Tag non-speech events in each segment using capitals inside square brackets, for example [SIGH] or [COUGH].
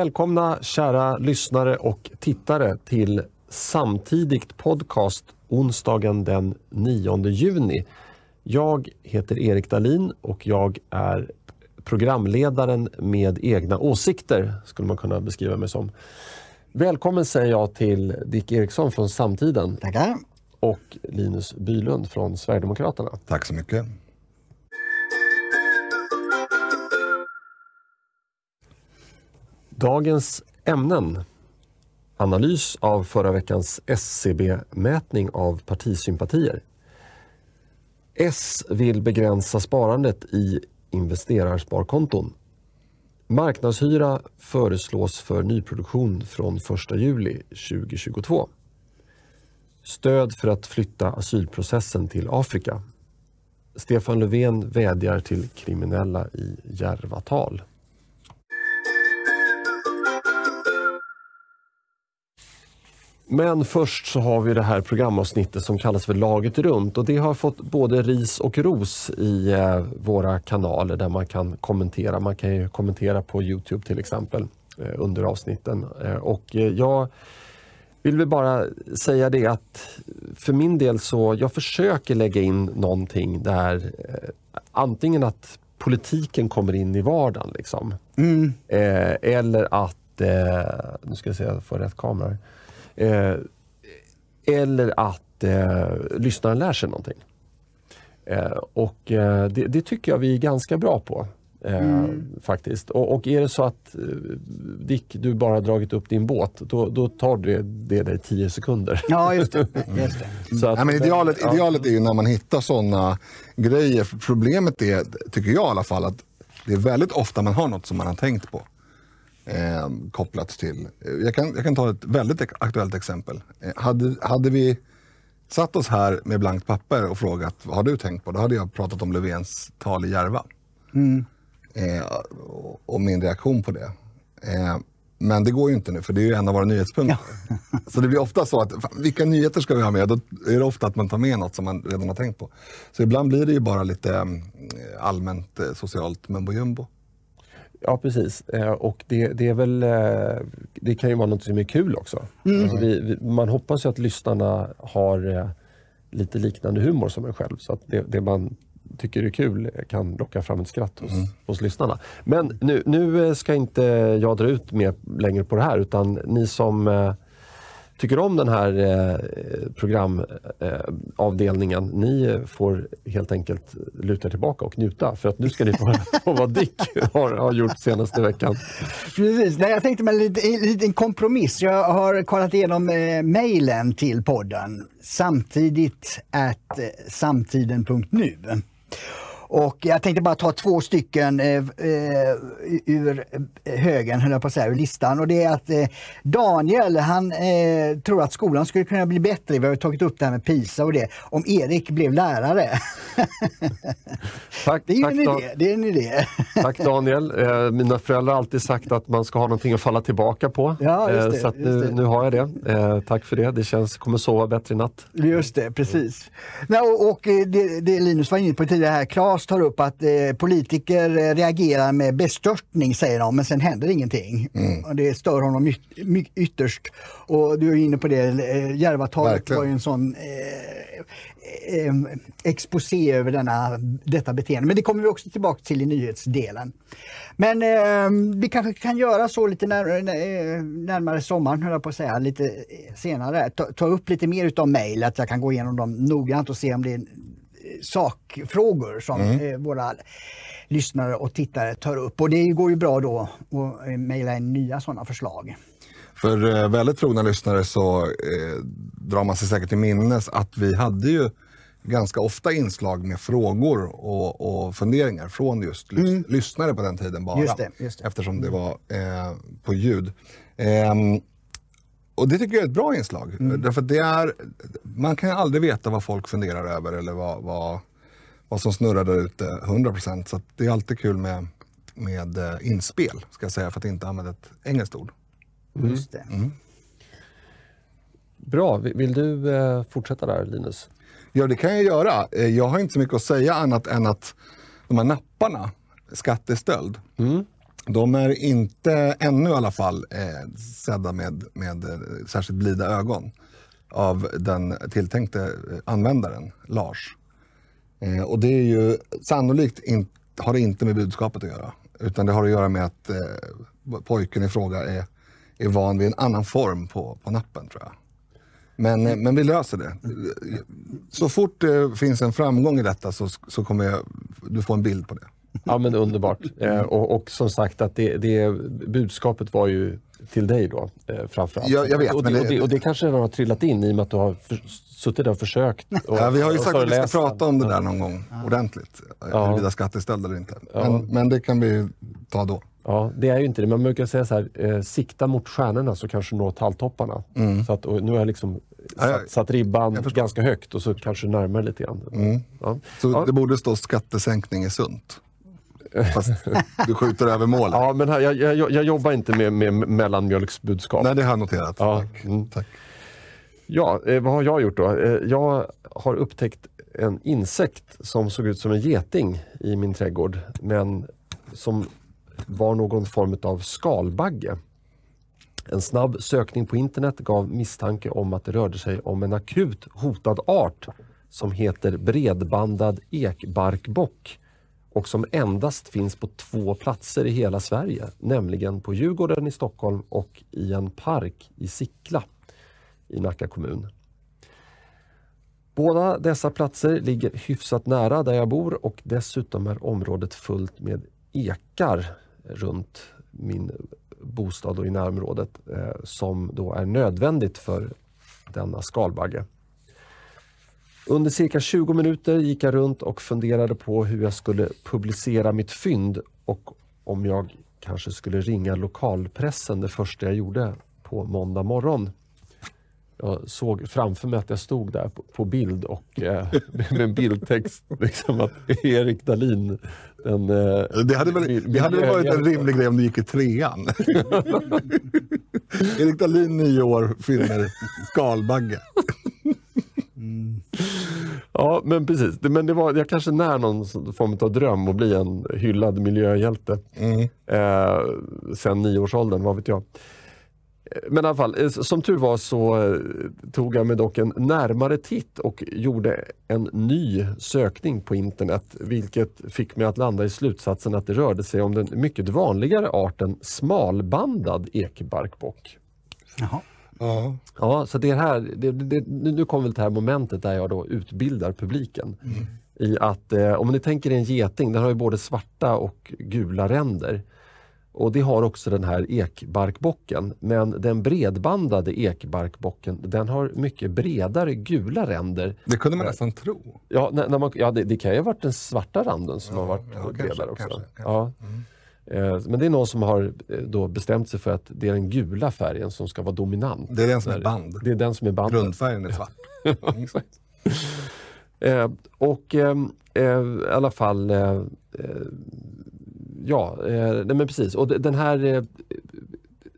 Välkomna kära lyssnare och tittare till Samtidigt podcast onsdagen den 9 juni. Jag heter Erik Dahlin och jag är programledaren med egna åsikter, skulle man kunna beskriva mig som. Välkommen säger jag till Dick Eriksson från Samtiden. Tackar. Och Linus Bylund från Sverigedemokraterna. Tack så mycket. Dagens ämnen. Analys av förra veckans SCB-mätning av partisympatier. S vill begränsa sparandet i investerarsparkonton. Marknadshyra föreslås för nyproduktion från 1 juli 2022. Stöd för att flytta asylprocessen till Afrika. Stefan Löfven vädjar till kriminella i Järvatal. Men först så har vi det här programavsnittet som kallas för Laget runt och det har fått både ris och ros i eh, våra kanaler där man kan kommentera. Man kan ju kommentera på Youtube till exempel eh, under avsnitten. Eh, och jag vill väl bara säga det att för min del så jag försöker lägga in någonting där antingen att politiken kommer in i vardagen liksom. Eh, eller att, nu ska jag se, jag får rätt kamera. Eh, eller att eh, lyssnaren lär sig någonting. Eh, och eh, det, det tycker jag vi är ganska bra på. Eh, Faktiskt. Och, och är det så att eh, Dick, du bara har dragit upp din båt, då, då tar det, det dig 10 sekunder. Ja, just det. [LAUGHS] Just det. Så att, Nej, men idealet, ja. idealet är ju när man hittar sådana grejer. För Problemet är, tycker jag i alla fall, att det är väldigt ofta man har något som man har tänkt på. Eh, kopplat till. eh, Jag kan, jag kan ta ett väldigt aktuellt exempel. Eh, hade, hade vi satt oss här med blankt papper och frågat vad har du tänkt på? Då hade jag pratat om Löfvens tal i Järva. Eh, och, och min reaktion på det. Eh, men det går ju inte nu, för det är ju en av våra nyhetspunkter. [LAUGHS] Så det blir ofta så att, fan, vilka nyheter ska vi ha med? Då är det ofta att man tar med något som man redan har tänkt på. Så ibland blir det ju bara lite eh, allmänt eh, socialt mumbo jumbo. Ja precis. Eh, och det, det är väl eh, Det kan ju vara något som är kul också. Alltså vi, vi, man hoppas ju att lyssnarna har eh, lite liknande humor som en själv. Så att det, det man tycker är kul kan locka fram ett skratt hos, hos lyssnarna. Men nu, nu ska inte jag dra ut mer längre på det här utan ni som tycker om den här eh, programavdelningen, ni får helt enkelt luta er tillbaka och njuta. För att nu ska ni få höra [LAUGHS] vad Dick har, har gjort senaste veckan. Precis. Nej, jag tänkte mig en liten, liten kompromiss. Jag har kollat igenom eh, mejlen till podden samtidigt at eh, samtiden.nu. Och jag tänkte bara ta två stycken eh, eh, ur eh, högen, höll jag på att säga, ur listan. Och det är att eh, Daniel, han eh, tror att skolan skulle kunna bli bättre. Vi har tagit upp det här med PISA och det. Om Erik blev lärare. Tack, [LAUGHS] Det är tack, en idé. Det är en idé. [LAUGHS] tack Daniel. Eh, mina föräldrar har alltid sagt att man ska ha någonting att falla tillbaka på. Ja, just det, Eh, så nu, nu har jag det. Eh, tack för det. Det känns, kommer sova bättre i natt. Just det, precis. Nej, och och eh, det, det Linus var inne på tidigare här, Claes tar upp att eh, politiker eh, reagerar med bestörtning säger de, men sen händer ingenting. Och det stör honom yt, ytterst. Och du är inne på det, eh, Järvatalet var ju en sån eh, eh, exposé över denna, detta beteende. Men det kommer vi också tillbaka till i nyhetsdelen. Men eh, vi kanske kan göra så lite när, eh, närmare sommaren, höll jag på att säga, lite eh, senare. Ta, ta upp lite mer utav mejl, att jag kan gå igenom dem noggrant och se om det är eh, sakfrågor som eh, våra lyssnare och tittare tar upp. Och det går ju bra då att eh, mejla in nya sådana förslag. För eh, väldigt trogna lyssnare så eh, drar man sig säkert till minnes att vi hade ju ganska ofta inslag med frågor och, och funderingar från just lys- lyssnare på den tiden bara. Just det, just det. Eftersom det var eh, på ljud. Ehm, och det tycker jag är ett bra inslag. Därför att det är, man kan ju aldrig veta vad folk funderar över eller vad, vad, vad som snurrar där ute 100%. Så att det är alltid kul med, med eh, inspel, ska jag säga, för att inte använda ett engelskt ord. Just det. Bra. Vill du eh, fortsätta där Linus? Ja, det kan jag göra. Eh, Jag har inte så mycket att säga annat än att de här napparna, skattestöld, de är inte, ännu i alla fall, eh, sedda med, med eh, särskilt blida ögon av den tilltänkte eh, användaren, Lars. Eh, och det är ju sannolikt in, har det inte med budskapet att göra. Utan det har att göra med att eh, pojken i fråga är, är van vid en annan form på, på nappen tror jag. Men, eh, men vi löser det. Så fort det finns en framgång i detta så, så kommer jag, du få en bild på det. Ja men underbart. [LAUGHS] Eh, och, och som sagt att det, det budskapet var ju till dig då eh, framförallt. Jag- jag vet, och, det, men det- och, det, och det kanske redan har trillat in i och med att du har för, suttit där och försökt. [LAUGHS] Och, Ja, vi har ju sagt att vi ska prata om det där någon gång ordentligt. Ja. Huruvida skatt är stöld eller inte. Ja. Men, men det kan vi ta då. Ja, det är ju inte det. Man brukar säga så här, eh, sikta mot stjärnorna så kanske du når talltopparna. Så att, och nu har jag liksom Mm. Ja, ja. satt, satt ribban. Mm. ganska högt och så kanske närmare lite grann. Ja. Så Ja. det borde stå skattesänkning är sunt. Fast [LAUGHS] du skjuter över målet. Ja, men här, jag, jag, jag jobbar inte med, med mellanmjölksbudskap. Nej, det har jag noterat. Ja, Tack. mm. Tack. Ja, eh, vad har jag gjort då? Eh, jag har upptäckt en insekt som såg ut som en geting i min trädgård, men som var någon form av skalbagge. En snabb sökning på internet gav misstanke om att det rörde sig om en akut hotad art som heter bredbandad ekbarkbock och som endast finns på två platser i hela Sverige, nämligen på Djurgården i Stockholm och i en park i Sickla i Nacka kommun. Båda dessa platser ligger hyfsat nära där jag bor och dessutom är området fullt med ekar runt min bostad och i närområdet eh, som då är nödvändigt för denna skalbagge. Under cirka 20 minuter gick jag runt och funderade på hur jag skulle publicera mitt fynd och om jag kanske skulle ringa lokalpressen det första jag gjorde på måndag morgon. Jag såg framför mig att jag stod där på, bild och eh, [LAUGHS] med en bildtext liksom att Erik Dahlin den, eh, Det hade väl, det hade varit en rimlig grej om du gick i trean. [LAUGHS] Erik Dahlin, nio år, finner skalbagge. Ja, men precis. Men det var, jag kanske när någon form av dröm att bli en hyllad miljöhjälte. Mm. Eh, sen nioårsåldern, vad vet jag. Eh, Men i alla fall, eh, som tur var så eh, tog jag mig dock en närmare titt och gjorde en ny sökning på internet. Vilket fick mig att landa i slutsatsen att det rörde sig om den mycket vanligare arten smalbandad ekbarkbock. Jaha. Ja. Ja, så det här, det, det, nu kommer det här momentet där jag då utbildar publiken. I att eh, om ni tänker er en geting, den har ju både svarta och gula ränder. Och det har också den här ekbarkbocken. Men den bredbandade ekbarkbocken, den har mycket bredare gula ränder. Det kunde man nästan tro. Ja, när, när man, ja det, det kan ju ha varit den svarta randen som har varit ja, kanske, bredare också. kanske, kanske. Ja. Eh, Men det är någon som har eh, då bestämt sig för att det är den gula färgen som ska vara dominant. Det är den som är band. Det är den som är bandet. Grundfärgen är svart. [LAUGHS] Eh, och eh, i alla fall, eh, eh, ja, eh, nej men precis. Och de- den här eh,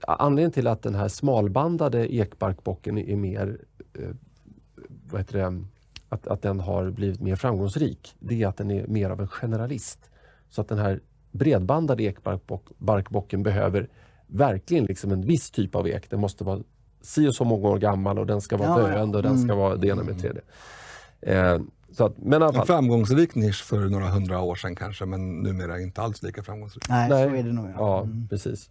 Anledningen till att den här smalbandade ekbarkbocken är mer, eh, vad heter det, att, att den har blivit mer framgångsrik, det är att den är mer av en generalist. Så att den här bredbandade ekbarkbocken behöver verkligen liksom en viss typ av ek. Den måste vara si och så många år gammal och den ska vara Ja, ja. döende och den ska vara det ena med det tredje. Eh, så att, men En framgångsrik nisch för några hundra år sedan kanske, men numera inte alls lika framgångsrik. Nej, Nej. så är det nog. Ja. Ja, precis.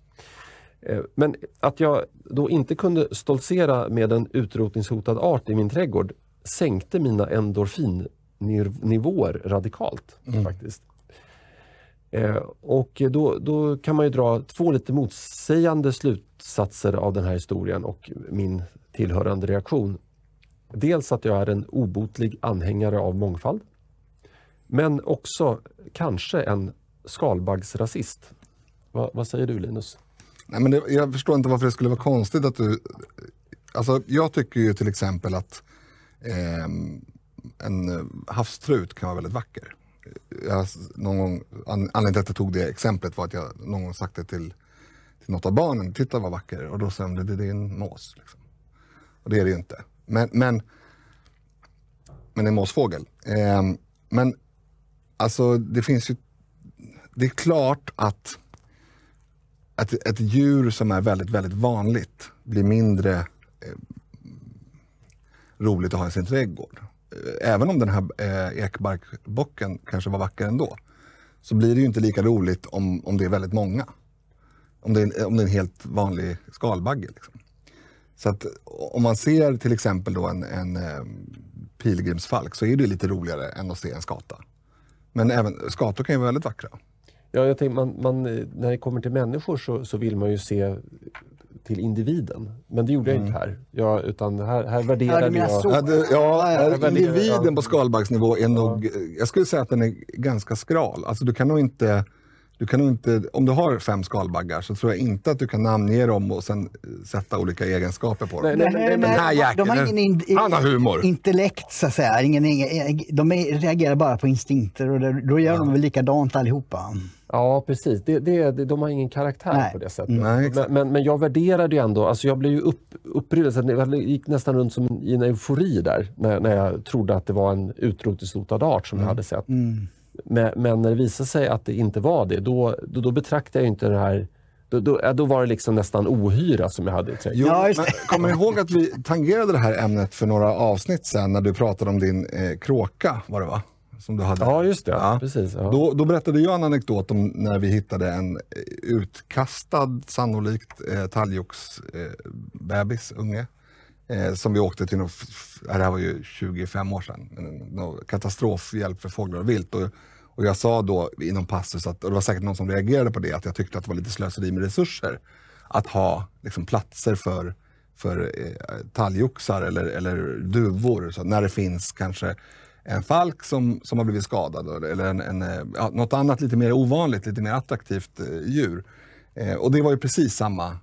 Eh, Men att jag då inte kunde stoltsera med en utrotningshotad art i min trädgård sänkte mina endorfinnivåer radikalt. faktiskt. Eh, Och då, då kan man ju dra två lite motsägande slutsatser av den här historien och min tillhörande reaktion. Dels att jag är en obotlig anhängare av mångfald. Men också kanske en skalbaggsrasist. Va, vad säger du Linus? Nej, men det, jag förstår inte varför det skulle vara konstigt att du... Alltså, jag tycker ju till exempel att eh, en havstrut kan vara väldigt vacker. Jag, någon gång, an, anledningen till att jag tog det exemplet var att jag någon gång sagt det till, till något av barnen. Titta vad vacker. Och då sa de, det, det är en mås. Liksom. Och det är det ju inte. Men, men, men en måsfågel. Eh, men alltså det finns ju... Det är klart att att ett djur som är väldigt, väldigt vanligt blir mindre eh, roligt att ha i sin trädgård. Även om den här eh, ekbarkbocken kanske var vacker ändå, så blir det ju inte lika roligt om, om det är väldigt många. Om det är, en- om det är en helt vanlig skalbagge. Liksom. Så att om man ser till exempel då en, en eh, pilgrimsfalk så är det lite roligare än att se en skata. Men även skator kan ju vara väldigt vackra. Ja, jag tänkte, man, man, när det kommer till människor så, så vill man ju se till individen. Men det gjorde jag inte här. Jag, utan här, här Ja, värderade du menar jag... Ja, det, ja, Ja, ja, individen ja. på skalbaggsnivå är nog, jag skulle säga att den är ganska skral. Alltså du kan nog inte, du kan nog inte, om du har fem skalbaggar så tror jag inte att du kan namnge dem och sen eh, sätta olika egenskaper på dem. Nej, nej, men- nej, Den här jäkeln, de har ingen in, han har humor. intellekt så att säga. Ingen, ingen, de reagerar bara på instinkter och det, då gör de väl likadant allihopa. Ja, precis. Det, det, de har ingen karaktär Nej. på det sättet. Nej, men, exakt. men, men jag värderade ju ändå, alltså jag blev ju upp, upprymd, jag gick nästan runt som i en eufori där när, när jag trodde att det var en utrotningshotad art som jag hade sett. Men, men när det visade sig att det inte var det, då, då, då betraktade jag inte det här då, då, då var det liksom nästan ohyra som jag hade i trädgården. Jo, men kommer ihåg att vi tangerade det här ämnet för några avsnitt sen när du pratade om din eh, kråka, var det va? Som du hade. Ja, just det. Ja. Precis, ja. Då, då berättade jag en anekdot om när vi hittade en eh, utkastad, sannolikt eh, talgoxbebis, unge. Eh, som vi åkte till, ja, det här var ju 25 år sedan, någon katastrofhjälp för fåglar och vilt. Och, och jag sa då inom passus, att, och det var säkert någon som reagerade på det, att jag tyckte att det var lite slöseri med resurser att ha liksom, platser för, för eh, talgoxar eller, eller duvor. Så när det finns kanske en falk som, som har blivit skadad eller en, en, eh, ja, något annat lite mer ovanligt, lite mer attraktivt eh, djur. Eh, och det var ju precis samma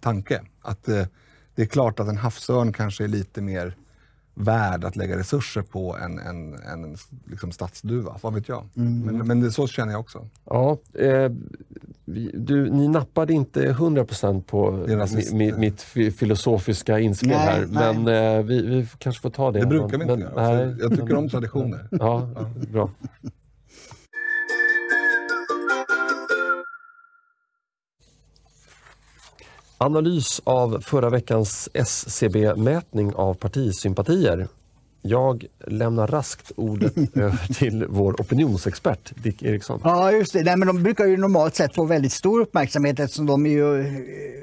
tanke. Att eh, det är klart att en havsörn kanske är lite mer värd att lägga resurser på en, en, en liksom stadsduva. Vad vet jag? Men, men det, så känner jag också. Ja, eh, vi- du, ni nappade inte 100% på mi, mi, mitt fi- filosofiska inspel Nej, här, nej. men eh, vi, vi kanske får ta det. Det brukar vi inte men, göra. nej, jag tycker om traditioner. [LAUGHS] Ja, bra. Analys av förra veckans SCB-mätning av partisympatier. Jag lämnar raskt ordet [LAUGHS] över till vår opinionsexpert Dick Eriksson. Ja, just det. Nej, men de brukar ju normalt sett få väldigt stor uppmärksamhet eftersom de är ju eh,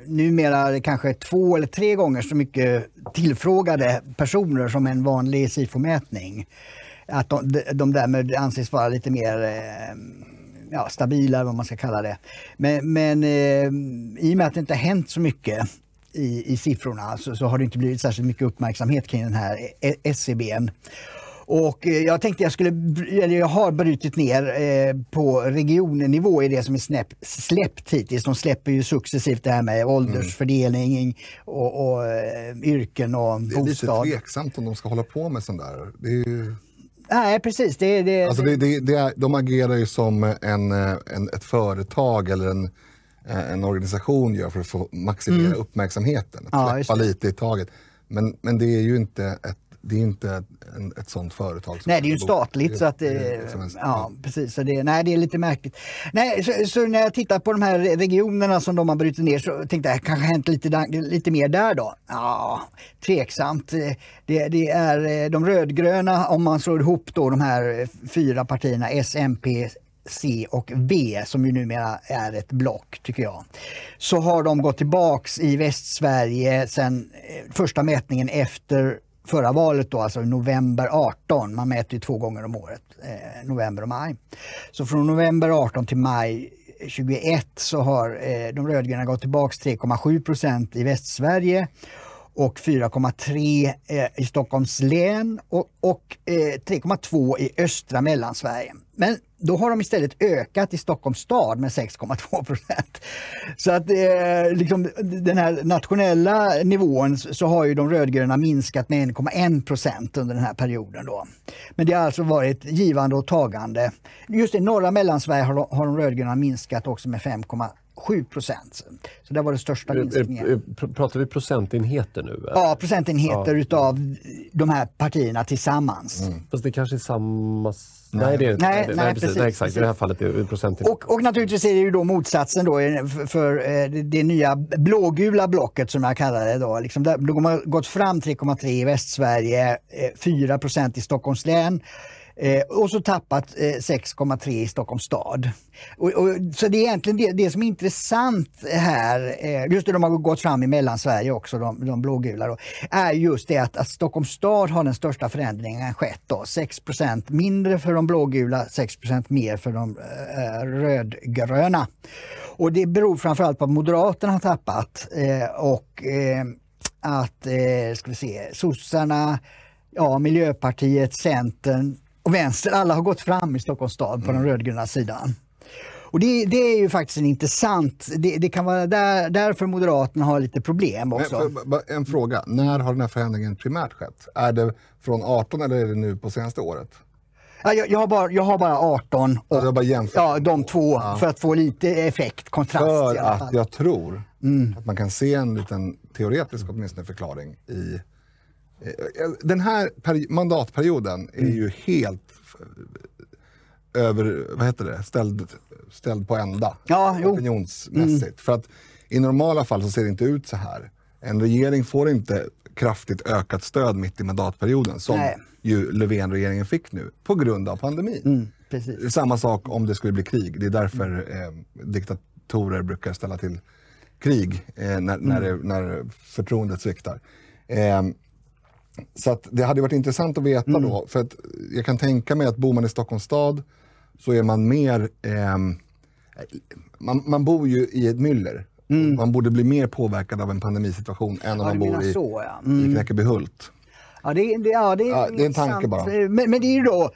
numera kanske två eller tre gånger så mycket tillfrågade personer som en vanlig SIFO-mätning. Att de, de- därmed anses vara lite mer eh, ja, stabila, vad man ska kalla det. Men, men eh, i och med att det inte har hänt så mycket i, i siffrorna så, så har det inte blivit särskilt mycket uppmärksamhet kring den här E- SCBn. Och eh, jag tänkte jag skulle, eller jag har brutit ner eh, på regionnivå i det som är snäpp, släppt hittills. De släpper ju successivt det här med åldersfördelning och, och eh, yrken och Det är lite bostad. tveksamt om de ska hålla på med sånt där. Det är ju... Nej precis, det, det, Alltså det, det, det är, de agerar ju som en, eh, en, ett företag eller en, eh, en organisation gör för att få maximera uppmärksamheten. Att Mm. Ja, just släppa lite i taget. Men, men det är ju inte ett, det är inte ett, en, ett sånt företag. Nej, det är ju statligt så att det, det är en- ja, precis. Så det, nej, det är lite märkligt. Nej, så, så när jag tittar på de här regionerna som de har brutit ner så tänkte jag kanske hänt lite, lite mer där då. Ja, tveksamt. Det, det är eh, de rödgröna om man slår ihop då de här fyra partierna S, MP, C och V som ju numera är ett block tycker jag. Så har de gått tillbaks i Västsverige sen eh, första mätningen efter förra valet då, alltså i november 18. Man mäter ju två gånger om året, eh, november och maj. Så från november 18 till maj 21 så har eh, de rödgröna gått tillbaks 3,7 procent i Västsverige och 4,3 eh, i Stockholms län och, och eh, 3,2 i östra Mellansverige. Men då har de istället ökat i Stockholms stad med 6,2 procent. Så att eh, liksom, den här nationella nivån så har ju de rödgröna minskat med 1,1 procent under den här perioden. Då. Men det har alltså varit givande och tagande. Just i norra Mellansverige har de, har de rödgröna minskat också med 5,1 7 procent. Så det var det största Eh, eh, minskningen. eh, pr- Pratar vi procentenheter nu? eller? Ja, procentenheter utav de här partierna tillsammans. Fast det kanske är samma... Nej, det är inte. Nej, Nej, nej, precis. precis, nej, exakt. I det här precis. fallet är det procentenheter. Och, och naturligtvis är det ju då motsatsen då för, för det, nya blågula blocket som jag kallar det då. Liksom där, de har gått fram 3,3 i Västsverige, eh, 4 procent i Stockholms län. Eh, och så tappat eh, 6,3 i Stockholms stad. Och, och, så det är egentligen det, det som är intressant här, eh, just det de har gått fram i Mellansverige också, de, de blågula, då, är just det att, att Stockholms stad har den största förändringen skett. Då, 6% mindre för de blågula, 6% mer för de eh, rödgröna. Och det beror framförallt på att Moderaterna har tappat eh, och eh, att, eh, ska vi se, sossarna, ja, Miljöpartiet, Centern och Vänster, alla har gått fram i Stockholms stad på den rödgröna sidan. Och det, det är ju faktiskt en intressant, det, det kan vara där, därför Moderaterna har lite problem också. en fråga, när har den här förändringen primärt skett? Är det från 18 eller är det nu på senaste året? Ja, jag, jag, har bara, jag har bara 18 och Jag har bara ja, de två för att få lite effekt, kontrast För att jag tror Mm. att man kan se en liten teoretisk åtminstone förklaring i den här peri- mandatperioden är Mm. ju helt eh, över, vad heter det, ställd, ställd på ända Ja, opinionsmässigt. Mm. För att i normala fall så ser det inte ut så här. En regering får inte kraftigt ökat stöd mitt i mandatperioden som Nej. ju Löfven-regeringen fick nu på grund av pandemin. Mm. Samma sak om det skulle bli krig. Det är därför eh, diktatorer brukar ställa till krig eh, när, när, det, när förtroendet sviktar. Eh, så det hade varit intressant att veta då, för att jag kan tänka mig att bor man i Stockholms stad så är man mer, ehm, man, man bor ju i ett myller. Man borde bli mer påverkad av en pandemisituation än om Ja, man bor i, så, ja. Mm. i Knäckebyhult. Ja, det, det, ja, det, är Ja, det är en tanke bara. Men, men det är ju då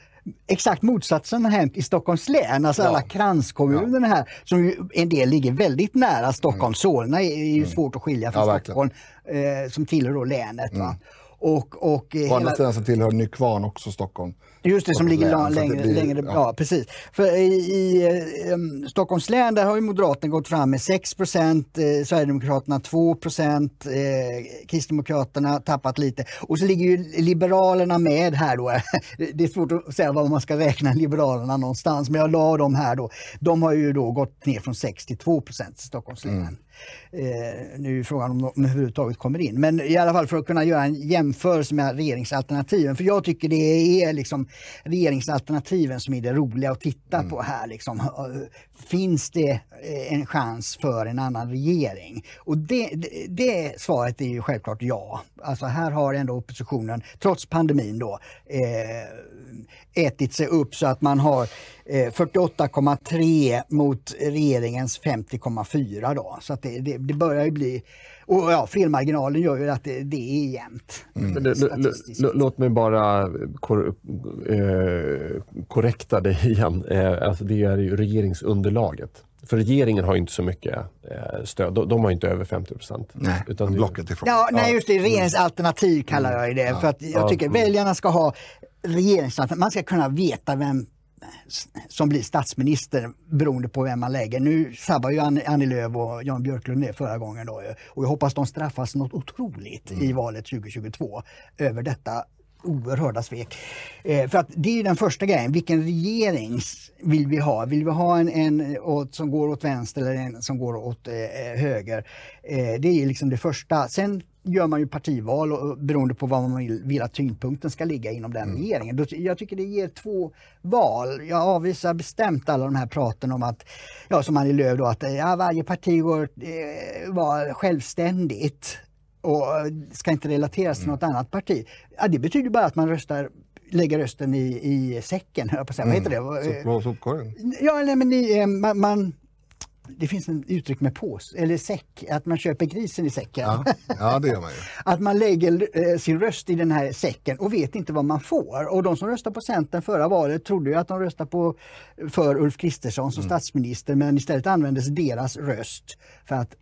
exakt motsatsen har hänt i Stockholms län. Alltså Ja. alla kranskommunerna här som en del ligger väldigt nära Stockholm. Solna är, är ju svårt att skilja från Mm. Ja. Stockholm eh, som tillhör då länet. Va? Och, och, eh, Å andra hela- sidan så tillhör Nykvarn också Stockholm. Just det, som ligger län, längre, blir- längre ja. ja. precis. För i, i eh, Stockholms län där har ju Moderaterna gått fram med 6 eh, Sverigedemokraterna 2 eh, Kristdemokraterna tappat lite. Och så ligger ju Liberalerna med här då. [LAUGHS] Det är svårt att säga var man ska räkna Liberalerna någonstans, men jag la dem här då. De har ju då gått ner från 6 till 2 i Stockholms län. Mm. Eh, nu är frågan om de överhuvudtaget kommer in. Men i alla fall för att kunna göra en jämförelse med regeringsalternativen. För jag tycker det är liksom regeringsalternativen som är det roliga att titta på här. Liksom. Finns det eh, en chans för en annan regering? Och det, det, det svaret är ju självklart ja. Alltså här har ändå oppositionen, trots pandemin då, eh, ätit sig upp så att man har 48,3 mot regeringens 50,4 då. Så att det, det, det börjar ju bli, och ja, felmarginalen gör ju att det, det är jämnt. L- Låt mig bara kor eh, korrekta dig [LAUGHS] igen. Eh, alltså det är ju regeringsunderlaget. För regeringen har ju inte så mycket eh, stöd. De, har inte över 50 procent. Nej, Utan det- blocket ifrån. Ja, nej just det, regeringsalternativ kallar jag det. För att jag tycker väljarna ska ha regeringsalternativ. Man ska kunna veta vem som blir statsminister beroende på vem man lägger. Nu sabbar ju Annie Lööf och Jan Björklund det förra gången då ju. och jag hoppas de straffas något otroligt i valet 2022 över detta oerhörda svek. Eh, för att det är den första grejen, vilken regering vill vi ha? Vill vi ha en, en åt, som går åt vänster eller en som går åt eh, höger? Eh, det är liksom det första. Sen gör man ju partival och, och beroende på vad man vill, vill att tyngdpunkten ska ligga inom den regeringen. Då, jag tycker det ger två val. Jag avvisar bestämt alla de här praten om att, ja som Annie Lööf då, att eh, ja, varje parti går eh, vara självständigt och ska inte relateras till något annat parti. Ja, det betyder bara att man röstar lägger rösten i, i säcken, höll jag på att säga. Vad heter det? På sopkorgen. Ja, nej, men eh, man, man, det finns en uttryck med pås, eller säck, att man köper grisen i säcken. Ja, ja, det gör man ju. [LAUGHS] Att man lägger eh, sin röst i den här säcken och vet inte vad man får. Och de som röstade på Centern förra valet trodde ju att de röstade på, för Ulf Kristersson som statsminister men istället användes deras röst för att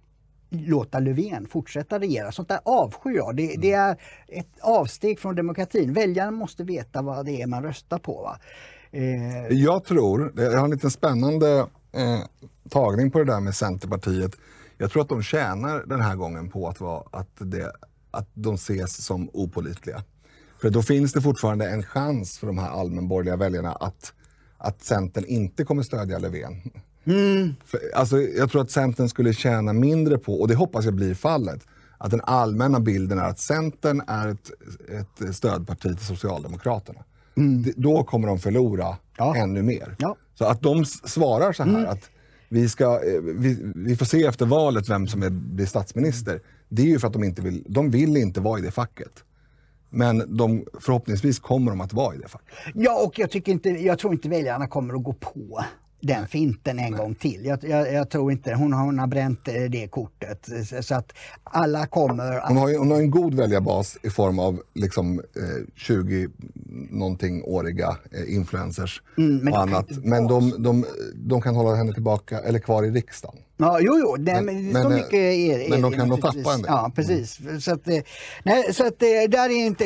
låta Löfven fortsätta regera. Sånt där avskyr jag. Det, det är ett avsteg från demokratin. Väljarna måste veta vad det är man röstar på. Va? Eh, Jag tror, jag har en liten spännande eh, tagning på det där med Centerpartiet. Jag tror att de tjänar den här gången på att, vara, att, det, att de ses som opolitliga. För då finns det fortfarande en chans för de här allmänborgerliga väljarna att, att Centern inte kommer stödja Löfven. För, alltså, jag tror att Centern skulle tjäna mindre på, och det hoppas jag blir fallet, att den allmänna bilden är att Centern är ett, ett stödparti till Socialdemokraterna. Det, då kommer de förlora Ja. ännu mer. Ja. Så att de svarar så här att vi, ska, eh, vi, vi får se efter valet vem som är, blir statsminister. Det är ju för att de inte vill, de vill inte vara i det facket. Men de, förhoppningsvis kommer de att vara i det facket. Ja, och jag, tycker inte, jag tror inte väljarna kommer att gå på den finten en gång till. Jag, jag, jag tror inte, hon har, hon har bränt eh, det kortet. Så- att alla kommer att... Hon har, ju, hon har en god väljarbas i form av liksom, eh, 20 någonting åriga eh, influencers Mm, och annat. Men de, de, de kan hålla henne tillbaka eller kvar i riksdagen. Ja, jo, jo, nej, Men- men, så eh, mycket är, är men de det kan nog tappa en del. Ja, precis. Så att, eh, nej, så att eh, där är inte,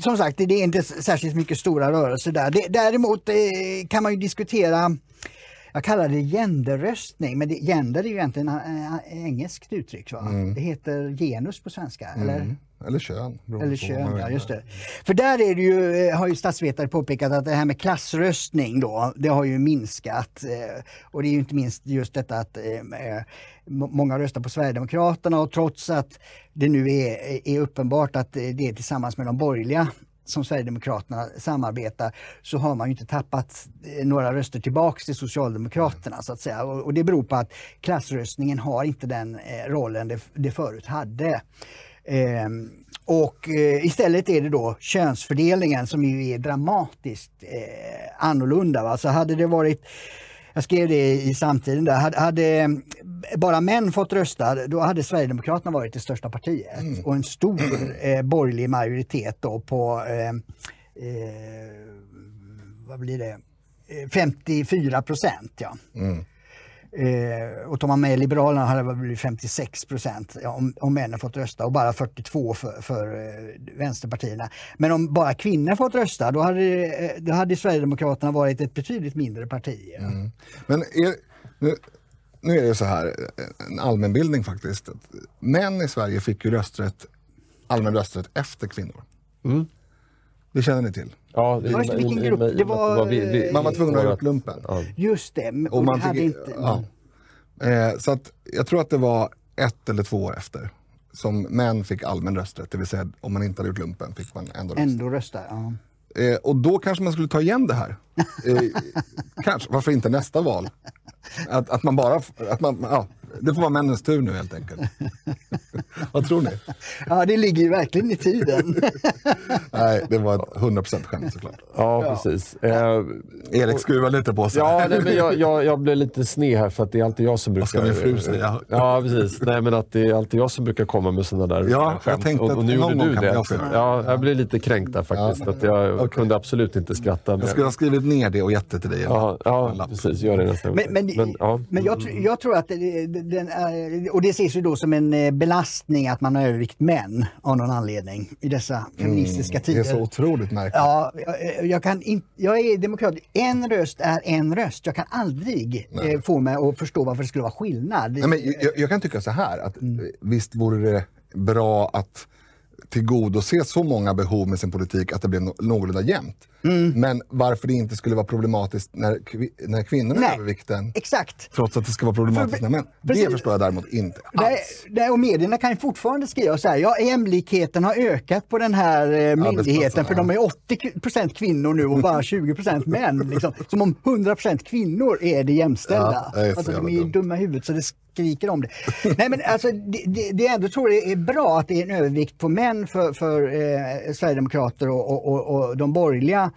som sagt, det är inte särskilt mycket stora rörelser där. Det, däremot kan man ju diskutera jag kallar det genderröstning, men det, gender är ju egentligen ett engelskt uttryck. Va? Mm. Det heter genus på svenska, eller? Eller kön. Eller kön, ja just det. För där är det ju, eh, har ju statsvetare påpekat att det här med klassröstning då, det har ju minskat. eh, Och det är ju inte minst just detta att eh, må- många röstar på Sverigedemokraterna och trots att det nu är, är uppenbart att det är tillsammans med de borgerliga som Sverigedemokraterna samarbetar så har man ju inte tappat några röster tillbaks till Socialdemokraterna så att säga. Och, det beror på att klassröstningen har inte den rollen det, det förut hade. Ehm, och eh, istället är det då könsfördelningen som ju är dramatiskt eh, annorlunda. Va? Så hade det varit jag skrev det i samtiden där. Hade, hade eh, bara män fått rösta, då hade Sverigedemokraterna varit det största partiet. Och en stor eh, borgerlig majoritet då på eh, eh, vad blir det? Eh, 54 procent. Ja. Eh, och tar man med Liberalerna hade det blivit 56 procent ja, om, om männen fått rösta och bara 42 för, för eh, vänsterpartierna. Men om bara kvinnor fått rösta då hade, eh, då hade Sverigedemokraterna varit ett betydligt mindre parti. ja. Men är, nu, nu är det så här, en allmänbildning faktiskt. att Män i Sverige fick ju rösträtt, allmän rösträtt efter kvinnor. Det känner ni till? Ja, Det var inte vilken grupp, det var, eh, Man var tvungen att ha gjort lumpen. Ja. Just det, men- Och och man det hade fick, inte... ja. eh, så att jag tror att det var ett eller två år efter som män fick allmän rösträtt. Det vill säga om man inte hade gjort lumpen fick man ändå rösta. Ändå rösta. Ja. Eh, och då kanske man skulle ta igen det här. Eh, [LAUGHS] kanske, varför inte nästa val? Att, att man bara, att man, ja, det får vara männens tur nu helt enkelt. [LAUGHS] Vad tror ni? ja, det ligger ju verkligen i tiden. [LAUGHS] Nej, det var ett 100% skämt såklart. Ja, precis. Eh, Erik skruvar lite på sig. Ja, nej, men jag, jag, jag blev lite sned här för att det är alltid jag som brukar... ska min fru säga? Ja, precis. Nej, men att det är alltid jag som brukar komma med sådana där Ja, jag skämt. tänkte och, att och nu någon gjorde gång du kan det. det. Ja, jag blev lite kränkt där faktiskt. Att jag kunde absolut inte skratta. Jag skulle ha skrivit ner det och gett det till dig. Ja, ja precis. Gör det nästa gång. Men, men, ja. men jag, tr- jag tror att den är, och det ses ju då som en eh, belastning att man har övervikt män av någon anledning i dessa feministiska Mm, Det är tider. så otroligt märkligt. Ja, jag, jag, kan in, jag är demokrat. En röst är en röst. Jag kan aldrig eh, få mig att förstå varför det skulle vara skillnad. Nej, men jag, jag kan tycka så här, att Mm. visst vore det bra att tillgodose så många behov med sin politik att det blev no- någorlunda jämnt. Mm. Men varför det inte skulle vara problematiskt när, kvi- när kvinnorna Nej. är övervikten, Exakt. trots att det ska vara problematiskt För- när män. precis. Det förstår jag däremot inte alls. nej, och medierna kan ju fortfarande skriva så här, ja jämlikheten har ökat på den här eh, myndigheten för de är 80% kvinnor nu och bara [LAUGHS] 20% män. Liksom. Som om 100% kvinnor är det jämställda. Ja, det är så alltså, de är dumma i huvudet så det skriker om det. [LAUGHS] nej men alltså det, det, det jag ändå tror det är bra att det är en övervikt på män för, för eh, Sverigedemokrater och, och, och, och de borgerliga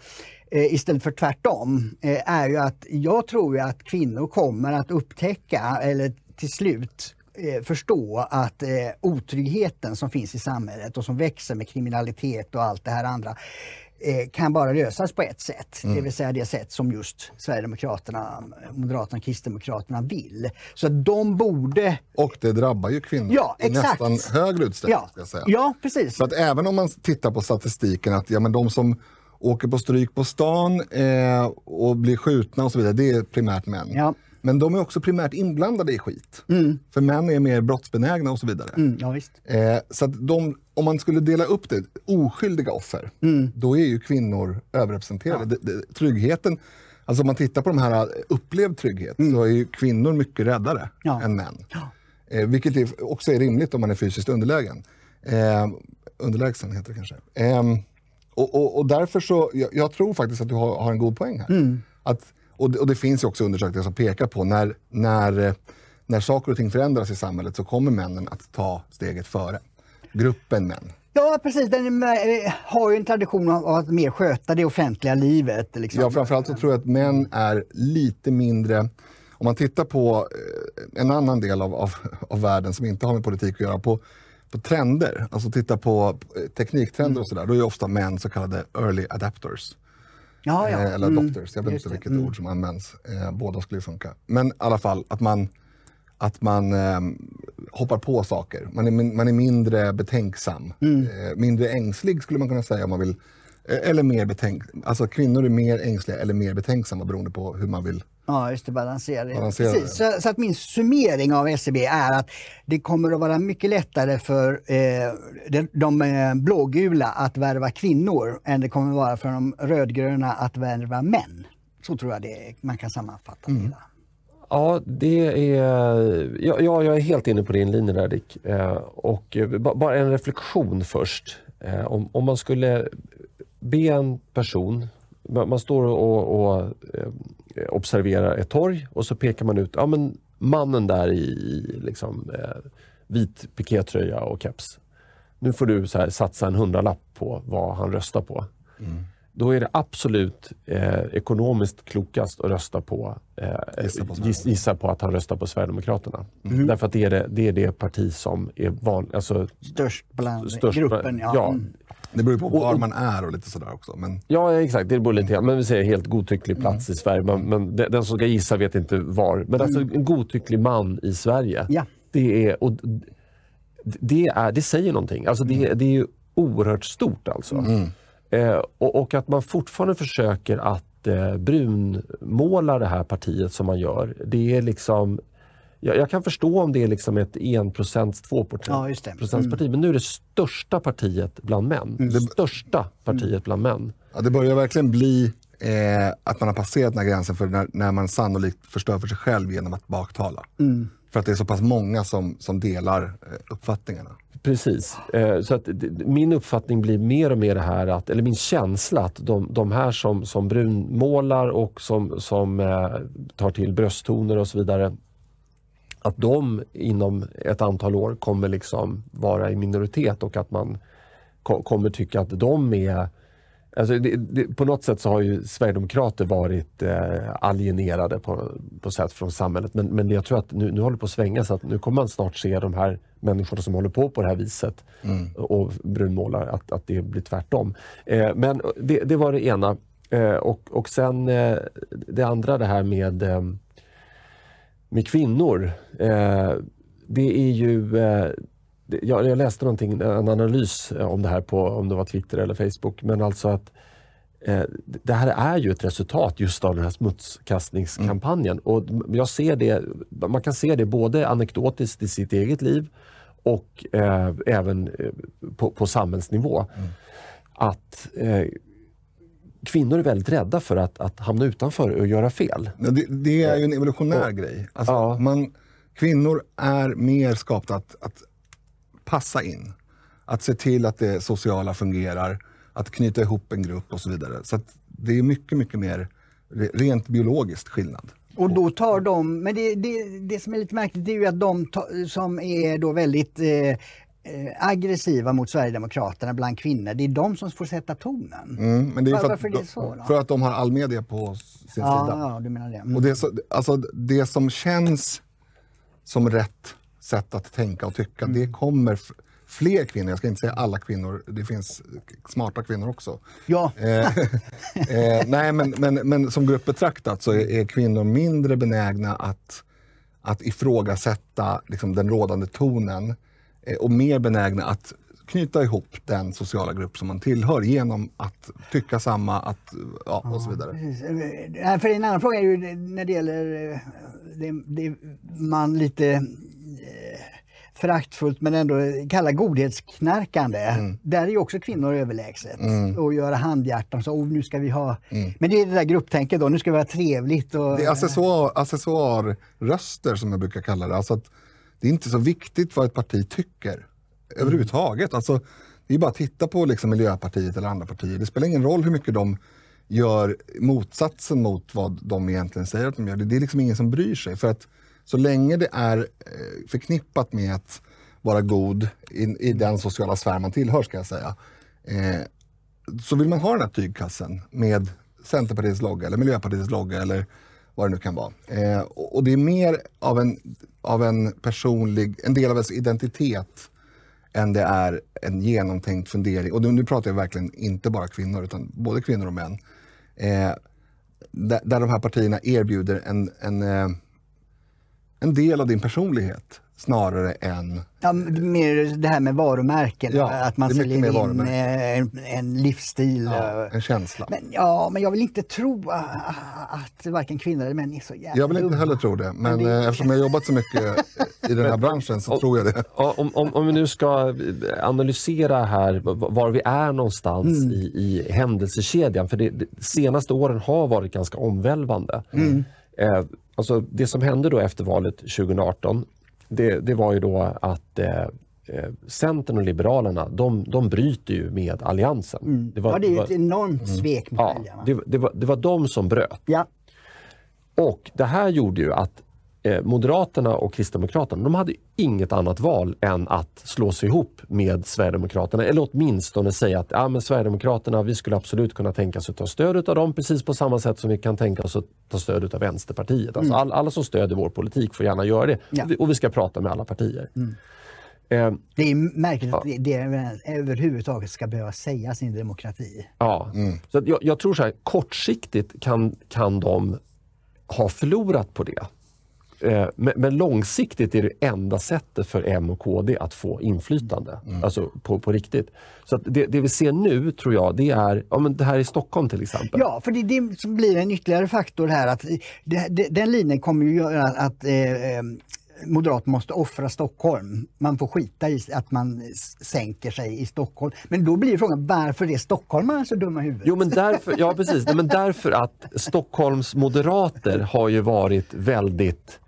eh, istället för tvärtom, eh, är ju att jag tror ju att kvinnor kommer att upptäcka, eller till slut eh, förstå att eh, otryggheten som finns i samhället och som växer med kriminalitet och allt det här andra kan bara lösas på ett sätt, det vill säga det sätt som just Sverigedemokraterna, Moderaterna och Kristdemokraterna vill. Så att de borde... Och det drabbar ju kvinnor Ja, i exakt. nästan högre utsträckning. Ja, Ska jag säga. ja precis. Så att även om man tittar på statistiken att ja, men de som åker på stryk på stan eh, och blir skjutna och så vidare, det är primärt män. Ja. Men de är också primärt inblandade i skit. För män är mer brottsbenägna och så vidare. Mm, ja, visst. Eh, så de, om man skulle dela upp det, oskyldiga offer, då är ju kvinnor överrepresenterade. Det, det, tryggheten, alltså om man tittar på de här upplevd trygghet, så är ju kvinnor mycket räddare Ja. än män. Eh, vilket är, också är rimligt om man är fysiskt underlägen. Eh, underlägsen heter det kanske. Eh, och, och, och därför så, jag, jag tror faktiskt att du har, har en god poäng här. Att, och, det, och det finns ju också undersökningar som pekar på när, när, eh, när saker och ting förändras i samhället så kommer männen att ta steget före. Gruppen män. Ja, precis. Den eh, har ju en tradition av att mer sköta det offentliga livet. Liksom. Ja, framförallt så tror jag att män är lite mindre... Om man tittar på eh, en annan del av, av, av världen som inte har med politik att göra, på, på trender, alltså titta på tekniktrender och sådär, då är ju ofta män så kallade early adapters. Ja, ja. Eh, Eller Mm. adopters, jag vet Just inte vilket ord som används. Eh, båda skulle funka. Men i alla fall att man, att man eh, hoppar på saker. Man är, man är mindre betänksam. Mm. Eh, mindre ängslig skulle man kunna säga om man vill. Eh, eller mer betänk... Alltså kvinnor är mer ängsliga eller mer betänksamma beroende på hur man vill. Ja, just det, balansera det. Balansera Precis. Så, så att min summering av SCB är att det kommer att vara mycket lättare för eh, de, de eh, blågula att värva kvinnor än det kommer att vara för de rödgröna att värva män. Så tror jag det man kan sammanfatta Mm. det hela. Ja, det är, ja, ja, jag är helt inne på din linje där Dick. Eh, och eh, ba- bara en reflektion först. Eh, om, om man skulle be en person, man, står och, och eh, observerar ett torg och så pekar man ut ja, men mannen där i, liksom, eh, vit pikétröja och keps. Nu får du så här, satsa en hundralapp på vad han röstar på. Då är det absolut eh, ekonomiskt klokast att rösta på, eh, Gissa på giss, gissa på att han röstar på Sverigedemokraterna. Därför att det är det, det är det parti som är van, alltså, Störst bland störst. gruppen. Ja. ja, Mm. Det beror på var man är och lite sådär också. Men Ja, exakt. Det beror lite grann. Men vi säger helt godtycklig plats i Sverige. Men, men den som ska gissa vet inte var. Men alltså en godtycklig man i Sverige. Ja. Det, är, och det, är, det säger någonting. Alltså det, det är ju oerhört stort alltså. Eh, och, och att man fortfarande försöker att eh, brunmåla det här partiet som man gör. Det är liksom... Jag, jag kan förstå om det är liksom ett 1%, 2% Ja, just det. procentsparti. Men nu är det största partiet bland män. Det största partiet bland män. ja, det börjar verkligen bli eh, att man har passerat den här gränsen för när, när man sannolikt förstör för sig själv genom att baktala. För att det är så pass många som, som delar eh, uppfattningarna. Precis. Eh, så att min uppfattning blir mer och mer det här, att, eller min känsla att de, de här som, som brunmålar och som, som eh, tar till brösttoner och så vidare, att de inom ett antal år kommer liksom vara i minoritet och att man ko- kommer tycka att de är Alltså det, det, på något sätt så har ju Sverigedemokrater varit eh, alienerade på, på sätt från samhället. Men, men jag tror att nu, nu håller det på att svänga så att nu kommer man snart se de här människorna som håller på på det här viset och brunmålar, att, att det blir tvärtom. Eh, men det, det var det ena. Eh, och, och sen eh, det andra det här med, eh, med kvinnor. Eh, det är ju eh, jag, jag läste någonting, en analys eh, om det här på om det var Twitter eller Facebook. Men alltså att eh, det här är ju ett resultat just av den här smutskastningskampanjen. Och jag ser det, man kan se det både anekdotiskt i sitt eget liv och eh, även eh, på, på samhällsnivå. Att eh, kvinnor är väldigt rädda för att, att hamna utanför och göra fel. Ja, Det, det är ju en evolutionär grej. Alltså, Ja. man, kvinnor är mer skapta att, att passa in. Att se till att det sociala fungerar, att knyta ihop en grupp och så vidare. Så att det är mycket, mycket mer re- rent biologiskt skillnad. Och då tar de, men det, det, det som är lite märkligt det är ju att de ta, som är då väldigt eh, aggressiva mot Sverigedemokraterna bland kvinnor, det är de som får sätta tonen. Mm, men det är för, att, är det så då? för att de har all media på sin Ja, sida. ja, du menar det. Mm. Och det, är så, alltså, det som känns som rätt sätt att tänka och tycka, Mm. det kommer fler kvinnor, jag ska inte säga alla kvinnor, det finns smarta kvinnor också. Ja, Eh, [LAUGHS] eh, nej, men, men, men som grupp betraktat så är, är kvinnor mindre benägna att, att ifrågasätta liksom, den rådande tonen eh, och mer benägna att knyta ihop den sociala grupp som man tillhör genom att tycka samma att, ja, och så vidare. Precis. Eh, För en annan fråga är ju när det gäller eh, det, det man lite eh, föraktfullt men ändå kallar godhetsknarkande. Mm. Där är ju också kvinnor överlägset. Och göra handhjärtan så oh, nu ska vi ha... Mm. Men det är det där grupptänket då, nu ska vi ha trevligt. Och, Det är accessoar, accessoarröster som jag brukar kalla det. Alltså att det är inte så viktigt vad ett parti tycker överhuvudtaget. Alltså, det är bara att titta på liksom Miljöpartiet eller andra partier. Det spelar ingen roll hur mycket de gör motsatsen mot vad de egentligen säger att de gör. Det är liksom ingen som bryr sig. För att så länge det är eh, förknippat med att vara god i, i den sociala sfär man tillhör, ska jag säga, eh, så vill man ha den här tygkassen med Centerpartiets logga eller Miljöpartiets logga eller vad det nu kan vara. Eh, och och det är mer av en, av en personlig, en del av ens identitet än det är en genomtänkt fundering. Och nu, nu pratar jag verkligen inte bara kvinnor utan både kvinnor och män. Eh, där, där de här partierna erbjuder en, en, eh, en del av din personlighet snarare än Ja, mer det här med varumärken, Ja, att man säljer in eh, en, en livsstil. ja, eh, en känsla. Men, ja, men jag vill inte tro ah, att varken kvinnor eller män är så jävla Jag vill inte heller tro det, men, det- eh, eftersom jag har jobbat så mycket i den här branschen så tror jag det. Om, om, om vi nu ska analysera här var vi är någonstans Mm. i, i händelsekedjan. För det, det senaste åren har varit ganska omvälvande. Mm. Eh, alltså det som hände då efter valet 2018, det, det var ju då att eh, eh, Centern och Liberalerna, de, de bryter ju med Alliansen. Det var, Mm. Ja, det är ju var- ett enormt svek mot ja, väljarna. det, det, var, det var de som bröt. Ja. Och det här gjorde ju att Moderaterna och Kristdemokraterna, de hade inget annat val än att slå sig ihop med Sverigedemokraterna. Eller åtminstone säga att ja, men Sverigedemokraterna, vi skulle absolut kunna tänka oss att ta stöd av dem precis på samma sätt som vi kan tänka oss att ta stöd av Vänsterpartiet. Alltså all, alla som stöder vår politik får gärna göra det. Ja. Och, vi, och vi ska prata med alla partier. Eh, Det är märkligt att det, det överhuvudtaget ska behöva sägas i en demokrati. Ja, så att jag, jag tror så här, kortsiktigt kan, kan de ha förlorat på det. Eh, men, långsiktigt är det enda sättet för M och KD att få inflytande. Alltså på, på riktigt. Så det, det vi ser nu tror jag, det är ja, men det här i Stockholm till exempel. Ja, för det det som blir en ytterligare faktor här. att det, Den linjen kommer ju göra att eh, eh, Moderaterna måste offra Stockholm. Man får skita i att man sänker sig i Stockholm. Men då blir frågan varför är stockholmarna så dumma i huvudet? Jo men därför, ja, precis. Nej, men därför att Stockholms moderater har ju varit väldigt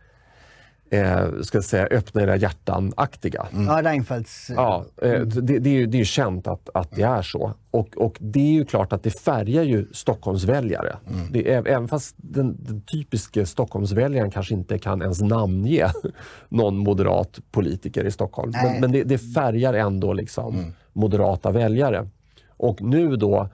eh, ska jag säga, öppna era hjärtan-aktiga. Ja, Reinfeldts... Ja, eh, det, det, är ju, det är ju känt att, att det är så. Och, och det är ju klart att det färgar ju Stockholmsväljare. Det är, även fast den, den typiska Stockholmsväljaren kanske inte kan ens namnge [LAUGHS] någon moderat politiker i Stockholm. Nej. Men, men det, det färgar ändå liksom moderata väljare. Och nu då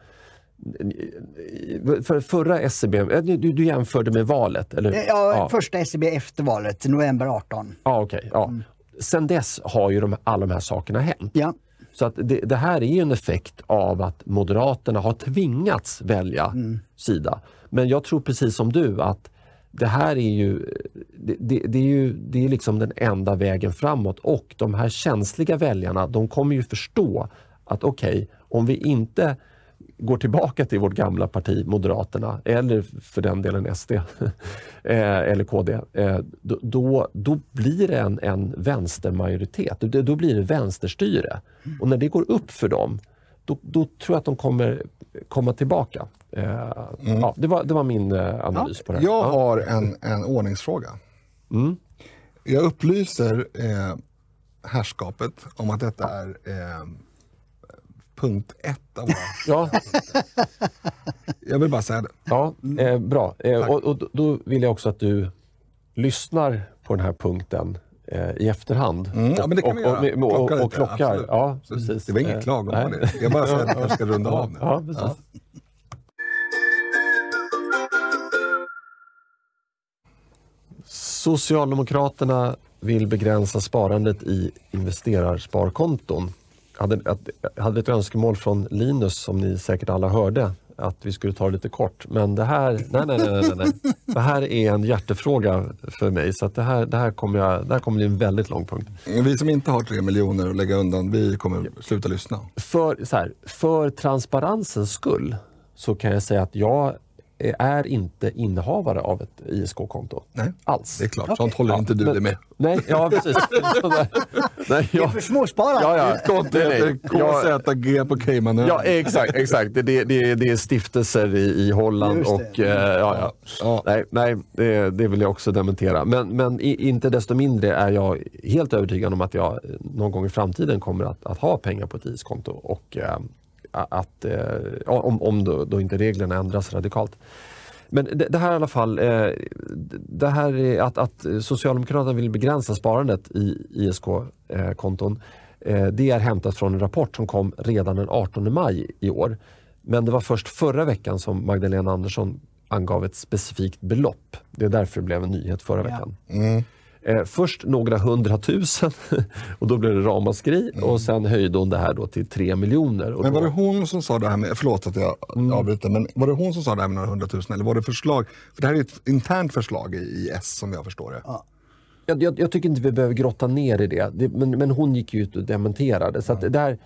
för förra SCB, eh, du, du jämförde med valet, eller? Eh, Ja, första SCB efter valet, november 18. Ja, okej. ja. Sen dess har ju de, alla de här sakerna hänt. Ja. Så att det, det här är ju en effekt av att Moderaterna har tvingats välja sida. Men jag tror precis som du att det här är ju, det, det, det är ju det är liksom den enda vägen framåt och de här känsliga väljarna de kommer ju förstå att okej, om vi inte går tillbaka till vårt gamla parti Moderaterna eller för den delen SD [LAUGHS] eh, eller KD, eh, då, då, blir det en, en vänstermajoritet. Då, blir det vänsterstyre. Och när det går upp för dem, då, då tror jag att de kommer komma tillbaka. Eh, ja, det, var, det var min analys på det här. Jag Ja. har en, en ordningsfråga. Mm. Jag upplyser eh, herrskapet om att detta är eh, punkt ett av våra... Ja, [LAUGHS] Jag vill bara säga det. ja eh, bra. Eh, och, och då vill jag också att du lyssnar på den här punkten eh, i efterhand. Mm, ja, men det kan och, vi göra. och, och, och, och klockar. Ja, precis. Det var Eh, inget klagomål. nej. det. Jag bara säger att jag ska runda [LAUGHS] av nu. Ja, precis. Socialdemokraterna vill begränsa sparandet i investerarsparkonton. Hade, att- hade ett önskemål från Linus som ni säkert alla hörde att vi skulle ta det lite kort. Men det här, nej, nej, nej, nej, nej. Det här är en hjärtefråga för mig. Så det, här, det, här kommer jag, det här kommer bli en väldigt lång punkt. Vi som inte har tre miljoner att lägga undan, vi kommer sluta lyssna. För, så här, för transparensens skull så kan jag säga att jag är inte innehavare av ett ISK-konto. Nej, Alls. det är klart. Okej. Sånt håller inte du men- dig med. Nej, ja precis. [LAUGHS] nej, Det är jag, för småsparare. ja, ja, nej. heter Jag- KZG på Caymanöarna. Ja, exakt. exakt. Det, det, det, det är stiftelser i, i Holland och... Eh, ja, ja. Ja. Nej, nej det, det vill jag också dementera. Men, men i, inte desto mindre är jag helt övertygad om att jag någon gång i framtiden kommer att, att ha pengar på ett IS-konto. Och eh, att, eh, ja, om, om då, då inte reglerna ändras radikalt. Men det, det här i alla fall, eh, det här är att, att Socialdemokraterna vill begränsa sparandet i ISK-konton. Eh, det är hämtat från en rapport som kom redan den 18 maj i år. Men det var först förra veckan som Magdalena Andersson angav ett specifikt belopp. Det är därför det blev en nyhet förra Ja. veckan. Mm. Eh, först några hundratusen [LAUGHS] och då blev det ramaskri och sen höjde hon det här då till tre miljoner. Men var då- det hon som sa det här med, förlåt att jag avbryter, men var det hon som sa det här med några hundratusen eller var det förslag? För det här är ett internt förslag i, i S som jag förstår det. Jag, jag, jag tycker inte vi behöver grotta ner i det, det men, men hon gick ju ut och dementerade. Så att det, där,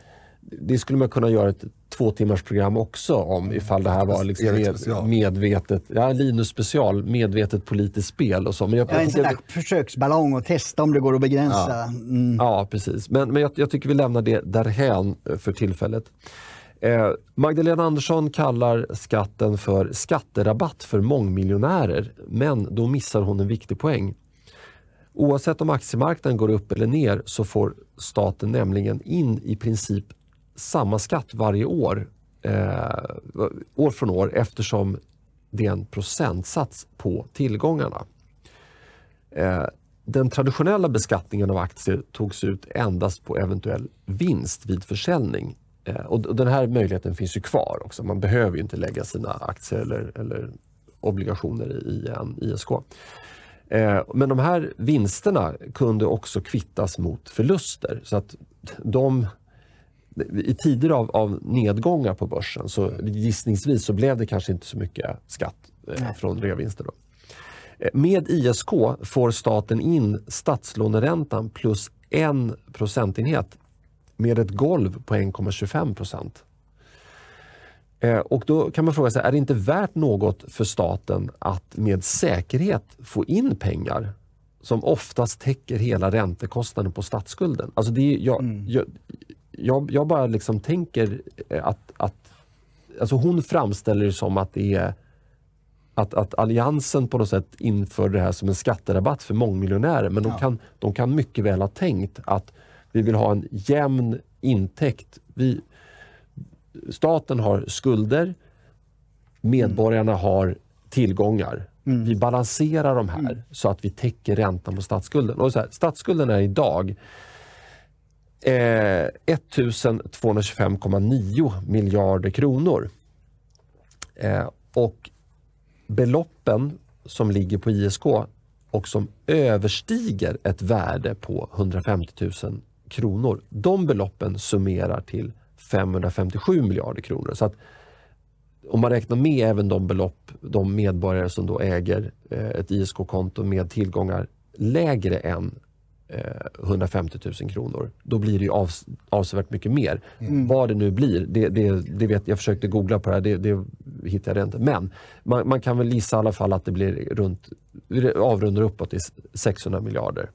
det skulle man kunna göra ett två timmars program också om ifall det här var liksom med, special. medvetet, ja Linus special, medvetet politiskt spel och så. Men jag, Ja, en jag sån tycker, där försöksballong och testa om det går att begränsa. Mm. ja, precis. Men, men jag, jag tycker vi lämnar det därhän eh, för tillfället. Eh, Magdalena Andersson kallar skatten för skatterabatt för mångmiljonärer, men då missar hon en viktig poäng. Oavsett om aktiemarknaden går upp eller ner så får staten nämligen in i princip samma skatt varje år, eh, år från år eftersom det är en procentsats på tillgångarna. Eh, den traditionella beskattningen av aktier togs ut endast på eventuell vinst vid försäljning. Eh, och den här möjligheten finns ju kvar också. Man behöver ju inte lägga sina aktier eller, eller obligationer i en ISK. Eh, Men de här vinsterna kunde också kvittas mot förluster. Så att de, i tider av, av nedgångar på börsen så gissningsvis så blev det kanske inte så mycket skatt eh, från reavinster. Då. Eh, Med ISK får staten in statslåneräntan plus en procentenhet med ett golv på 1,25 procent. Eh, Och då kan man fråga sig, är det inte värt något för staten att med säkerhet få in pengar som oftast täcker hela räntekostnaden på statsskulden? Alltså det är, jag, jag, jag, jag bara liksom tänker eh, att, att alltså hon framställer det som att det är att, att Alliansen på något sätt inför det här som en skatterabatt för mångmiljonärer. Men de, kan, de kan mycket väl ha tänkt att vi vill ha en jämn intäkt. Vi, staten har skulder, medborgarna har tillgångar. Vi balanserar de här så att vi täcker räntan på statsskulden. Och så här, statsskulden är idag eh, 1225,9 miljarder kronor. Eh, och beloppen som ligger på ISK och som överstiger ett värde på 150 000 kronor. De beloppen summerar till 557 miljarder kronor. Så att om man räknar med även de belopp, de medborgare som då äger eh, ett ISK-konto med tillgångar lägre än 150 000 kronor, då blir det ju avs avsevärt mycket mer. Vad det nu blir, det, det, det vet, jag försökte googla på det här, det, det hittade jag inte. Men man, man kan väl gissa i alla fall att det blir runt, avrundar uppåt till 600 miljarder.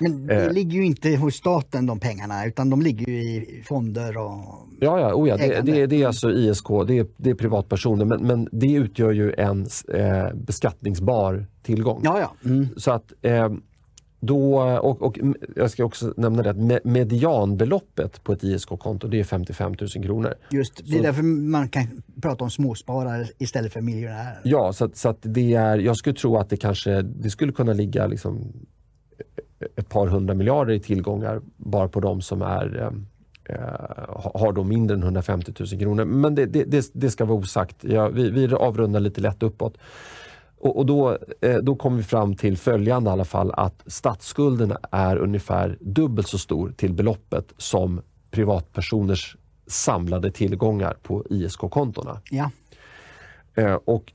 Men det Eh. ligger ju inte hos staten de pengarna utan de ligger ju i fonder och... Ja, ja, oh ja det, det, det är alltså ISK, det är, det är privatpersoner, men, men det utgör ju en eh, beskattningsbar tillgång. Ja, ja. Mm. Så att eh, då, och, och jag ska också nämna det att me- medianbeloppet på ett ISK-konto det är 55 000 kronor. Just, det är Så- därför man kan prata om småsparare istället för miljonärer. Ja, så, att, så att det är, jag skulle tro att det kanske det skulle kunna ligga liksom ett par hundra miljarder i tillgångar bara på de som är eh, ha- har då mindre än 150 000 kronor. Men det, det, det, det ska vara osagt. Ja, vi, vi avrundar lite lätt uppåt. Och, och då, eh, då kommer vi fram till följande i alla fall att statsskulden är ungefär dubbelt så stor till beloppet som privatpersoners samlade tillgångar på ISK-kontona. Ja. Eh, och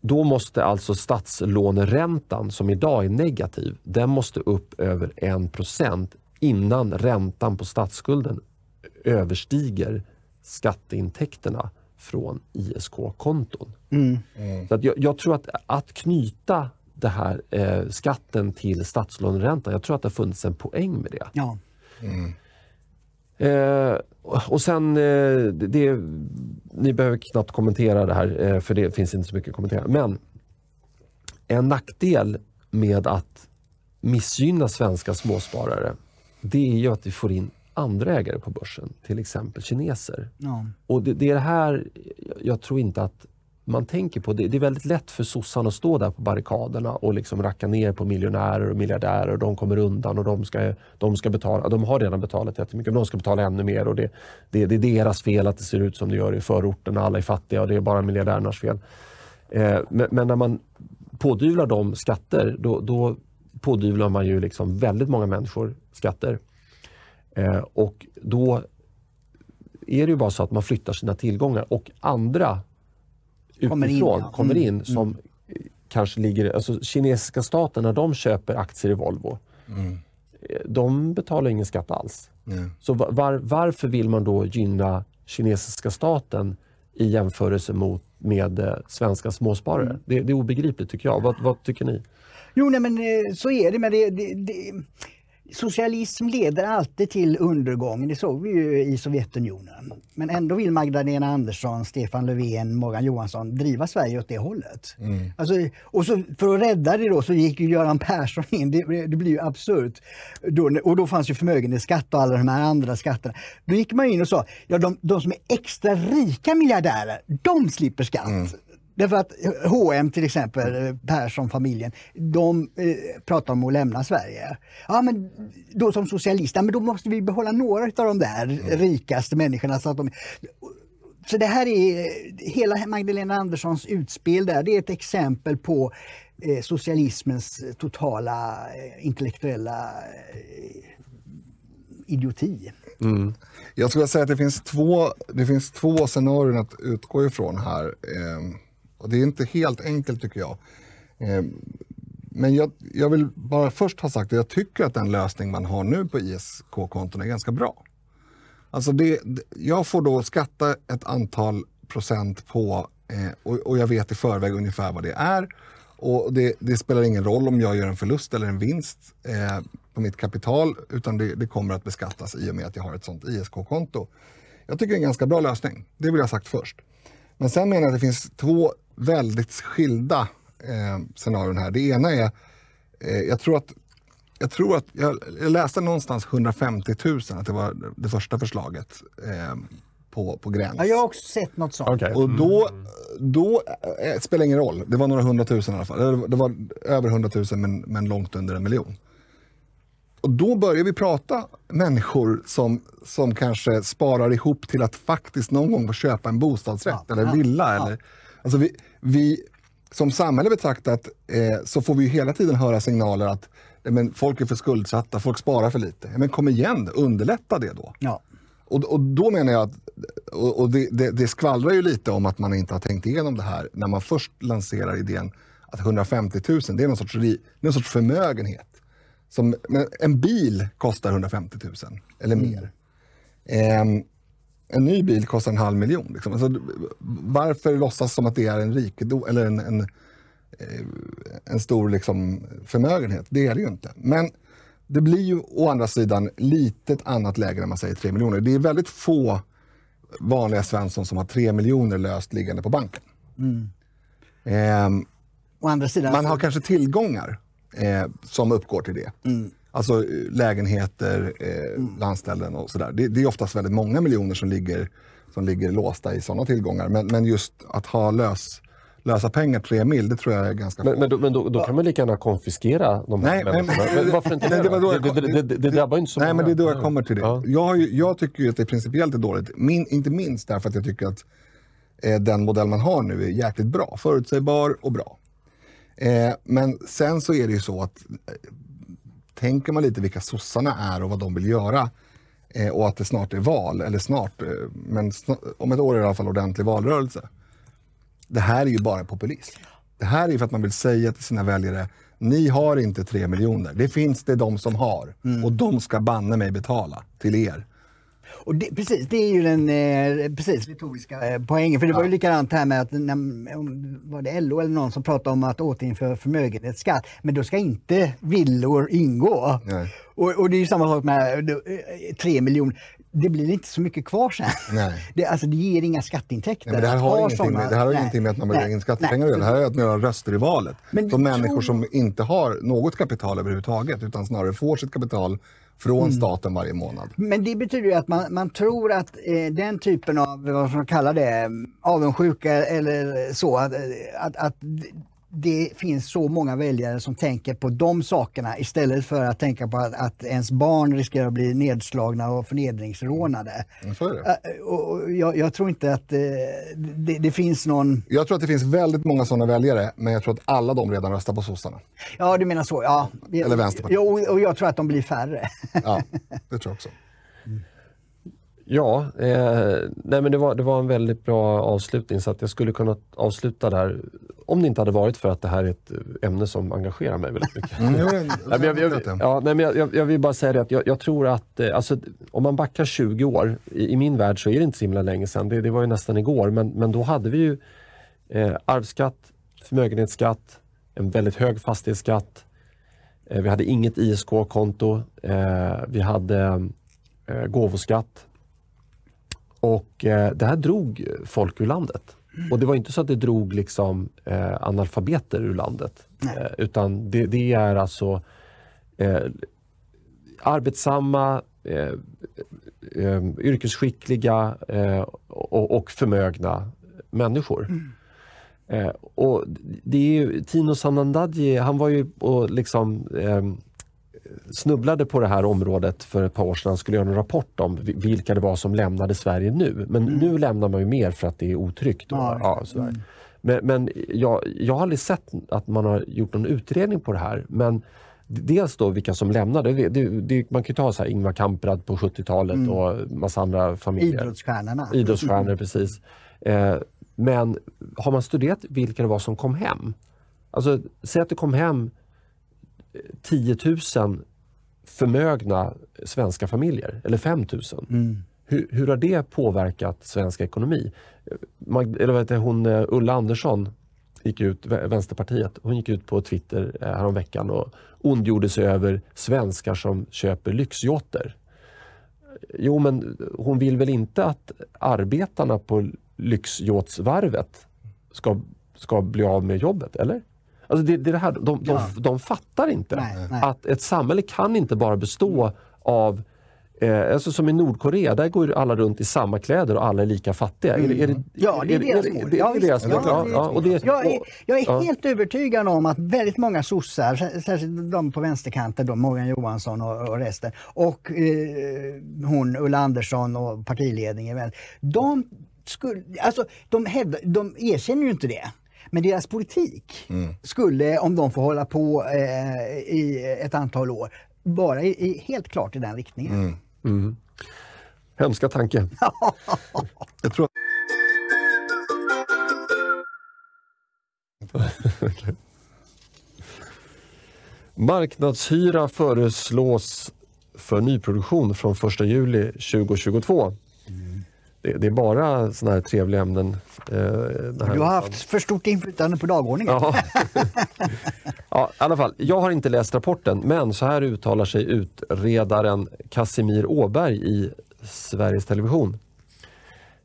då måste alltså statslåneräntan, som idag är negativ, den måste upp över 1% innan räntan på statsskulden överstiger skatteintäkterna från ISK-konton. Mm. Så att jag, jag, tror att att knyta det här eh, skatten till statslåneräntan, jag tror att det har funnits en poäng med det. Ja. Eh, och sen, eh, det, det, ni behöver knappt kommentera det här eh, för det finns inte så mycket att kommentera. Men en nackdel med att missgynna svenska småsparare det är ju att vi får in andra ägare på börsen, till exempel kineser. Ja. Och det, det är det här jag tror inte att man tänker på. Det, det är väldigt lätt för sossarna att stå där på barrikaderna och liksom racka ner på miljonärer och miljardärer och de kommer undan och de ska, de ska betala. De har redan betalat jättemycket men de ska betala ännu mer och det, det, det är deras fel att det ser ut som det gör i förorterna. Alla är fattiga och det är bara miljardärernas fel. Eh, men, men, när man pådyvlar dem skatter då, då pådyvlar man ju liksom väldigt många människor skatter. Eh, och då är det ju bara så att man flyttar sina tillgångar och andra Kommer in, utifrån ja. kommer Mm, in som kanske ligger... Alltså kinesiska staten, när de köper aktier i Volvo, eh, de betalar ingen skatt alls. Så va- var, varför vill man då gynna kinesiska staten i jämförelse mot, med eh, svenska småsparare? Mm. Det, det är obegripligt tycker jag. Vad, vad tycker ni? Jo, nej, men så är det. Men det, det, det, socialism leder alltid till undergång. Det såg vi ju i Sovjetunionen. Men ändå vill Magdalena Andersson, Stefan Löfven, Morgan Johansson driva Sverige åt det hållet. Alltså, och så, för att rädda det då så gick ju Göran Persson in. Det, det blir ju absurt. Då, och då fanns ju förmögenhetsskatt och alla de här andra skatterna. Då gick man in och sa, ja de, de som är extra rika miljardärer, de slipper skatt. Därför att H&M till exempel, Persson-familjen, de eh, pratar om att lämna Sverige. Ja men då som socialister, men då måste vi behålla några av de där rikaste människorna. Så, att de, så det här är, hela Magdalena Anderssons utspel där, det är ett exempel på eh, socialismens totala eh, intellektuella eh, idioti. Jag skulle säga att det finns två, det finns två scenarion att utgå ifrån här. Eh, och det är inte helt enkelt tycker jag. Eh, men jag, jag vill bara först ha sagt att jag tycker att den lösning man har nu på ISK-konton är ganska bra. Alltså det, jag får då skatta ett antal procent på eh, och, och jag vet i förväg ungefär vad det är. Och det, det spelar ingen roll om jag gör en förlust eller en vinst eh, på mitt kapital utan det, det kommer att beskattas i och med att jag har ett sånt ISK-konto. Jag tycker det är en ganska bra lösning. Det vill jag ha sagt först. Men sen menar jag att det finns två väldigt skilda eh, scenarion här. Det ena är, eh, jag tror att jag tror att jag, jag läste någonstans 150 000 att det var det första förslaget eh, på, på gräns. Ja, jag har också sett något sånt. Okej. Och då, då eh, spelar ingen roll. Det var några hundratusen i alla fall. Eller Det var över hundratusen men, men långt under en miljon. Och då börjar vi prata människor som, som kanske sparar ihop till att faktiskt någon gång få köpa en bostadsrätt Ja, eller ja, villa. ja. Eller, alltså vi, vi, som samhälle betraktat eh, så får vi ju hela tiden höra signaler att eh, men folk är för skuldsatta, folk sparar för lite. Men kom igen, underlätta det då. Ja. Och, och då menar jag att och, och det, det, det skvallrar ju lite om att man inte har tänkt igenom det här när man först lanserar idén att 150 000 det är någon sorts, någon sorts förmögenhet. Som, en bil kostar 150 000 eller mer. Ehm, en ny bil kostar en halv miljon. Liksom. Alltså, varför låtsas som att det är en rikedom eller en, en, eh, en stor liksom, förmögenhet? Det är det ju inte. Men det blir ju å andra sidan lite annat läge när man säger 3 miljoner. Det är väldigt få vanliga Svensson som har 3 miljoner löst liggande på banken. Å andra sidan, man har kanske tillgångar eh, som uppgår till det. Alltså eh, lägenheter, eh, landställen och sådär. Det, det är oftast väldigt många miljoner som ligger, som ligger låsta i sådana tillgångar. Men, men just att ha lös, lösa pengar, tre mil, det tror jag är ganska Men, men, då, men då, då kan man lika gärna konfiskera de här Nej, men- människorna. Men [LAUGHS] varför inte Nej, det, det då drabbar ju inte så Nej, många. men det är då jag kommer till det. Ja. Jag, ju, jag tycker att det principiellt är dåligt. Min, inte minst därför att jag tycker att eh, den modell man har nu är jäkligt bra. Förutsägbar och bra. Eh, men sen så är det ju så att eh, tänker man lite vilka sossarna är och vad de vill göra eh, och att det snart är val, eller snart, eh, men sna- om ett år är det i alla fall ordentlig valrörelse. det här är ju bara populism. Det här är ju för att man vill säga till sina väljare, ni har inte tre miljoner. Det finns det de som har. Och de ska banne mig betala till er. Och det, precis, det är ju den eh, precis, retoriska eh, poängen. För det var ju likadant här med att när, var det LO eller någon som pratade om att återinföra förmögenhetsskatt. Men då ska inte villor ingå. Nej. Och, och det är ju samma sak med eh, tre miljoner. Det blir inte så mycket kvar sen. Nej. [LAUGHS] Det, alltså, det ger inga skatteintäkter. Nej, det här har, ha ingenting såna- med, det här har Nej. ingenting med att man dra in skattepengar att göra. Det här är att man gör röster i valet. Men Som tror- människor som inte har något kapital överhuvudtaget utan snarare får sitt kapital från Mm. staten varje månad. Men det betyder ju att man, man tror att eh, den typen av, vad ska man kalla det, avundsjuka eller så, att, att, att det finns så många väljare som tänker på de sakerna istället för att tänka på att, att ens barn riskerar att bli nedslagna och förnedringsrånade. Och och jag, jag tror inte att eh, det, det finns någon... Jag tror att det finns väldigt många sådana väljare, men jag tror att alla de redan röstar på sossarna. Ja, du menar så. Ja. Eller Vänsterpartiet. Ja, och, och jag tror att de blir färre. Ja, [LAUGHS] det tror jag också. Ja, eh, nej men det, var, det var en väldigt bra avslutning så att jag skulle kunna avsluta där om det inte hade varit för att det här är ett ämne som engagerar mig väldigt mycket. Mm, jo, det- Nej, men jag, jag, det. ja, nej, men jag, jag, jag vill bara säga det att jag, jag tror att eh, alltså, om man backar 20 år, i, i min värld så är det inte så himla länge sedan, det, det var ju nästan igår, men, men då hade vi ju eh, arvsskatt, förmögenhetsskatt, en väldigt hög fastighetsskatt, eh, vi hade inget ISK-konto, eh, vi hade eh, gåvoskatt och eh, det här drog folk ur landet. Och det var inte så att det drog liksom eh, analfabeter ur landet. Eh, utan det, det är alltså eh, arbetsamma, eh, eh, yrkesskickliga och, och förmögna människor. Eh, och det är ju, Tino Sanandaji, han var ju och liksom eh, snubblade på det här området för ett par år sedan. Han skulle göra en rapport om vi- vilka det var som lämnade Sverige nu. Men nu lämnar man ju mer för att det är otryggt. Och, Ja, ja, sådär. Men, men jag, jag har aldrig sett att man har gjort någon utredning på det här. Men dels då vilka som lämnade. Det, det, det, man kan ju ta så här Ingvar Kamprad på 70-talet och massa andra familjer. Idrottsstjärnorna. Idrottsstjärnor, [LAUGHS] precis. Eh, men har man studerat vilka det var som kom hem? Alltså, säg att det kom hem 10 000 förmögna svenska familjer, eller 5 000. Hur, hur har det påverkat svensk ekonomi? Mag, eller vad heter hon, eh, Ulla Andersson, gick ut, Vä- Vänsterpartiet, hon gick ut på Twitter eh, häromveckan och ondgjorde sig över svenskar som köper lyxyachter. Jo, men hon vill väl inte att arbetarna på lyxyahtsvarvet ska, ska bli av med jobbet, eller? Alltså det, det är det här, de, de, Ja. de fattar inte Nej, nej. att ett samhälle kan inte bara bestå av Eh, alltså som i Nordkorea, där går ju alla runt i samma kläder och alla är lika fattiga. Är det, är det, Ja, det är deras mål. Det, Ja, är visst. deras mål. Ja, Ja, ja, och det, Jag är, jag är ja. helt övertygad om att väldigt många sossar, sär- särskilt de på vänsterkanten, då, Morgan Johansson och, och resten, och eh, hon Ulla Andersson och partiledningen, de, skulle, alltså, de, hävdar, de erkänner ju inte det. Men deras politik skulle, om de får hålla på eh, i ett antal år, vara i, i, helt klart i den riktningen. Hemska tanke. [LAUGHS] Jag tror [LAUGHS] Marknadshyra föreslås för nyproduktion från 1 juli 2022. Det, det är bara såna här trevliga ämnen. eh, Du har haft för stort inflytande på dagordningen. Ja. [LAUGHS] ja, i alla fall. Jag har inte läst rapporten, men så här uttalar sig utredaren Casimir Åberg i Sveriges Television.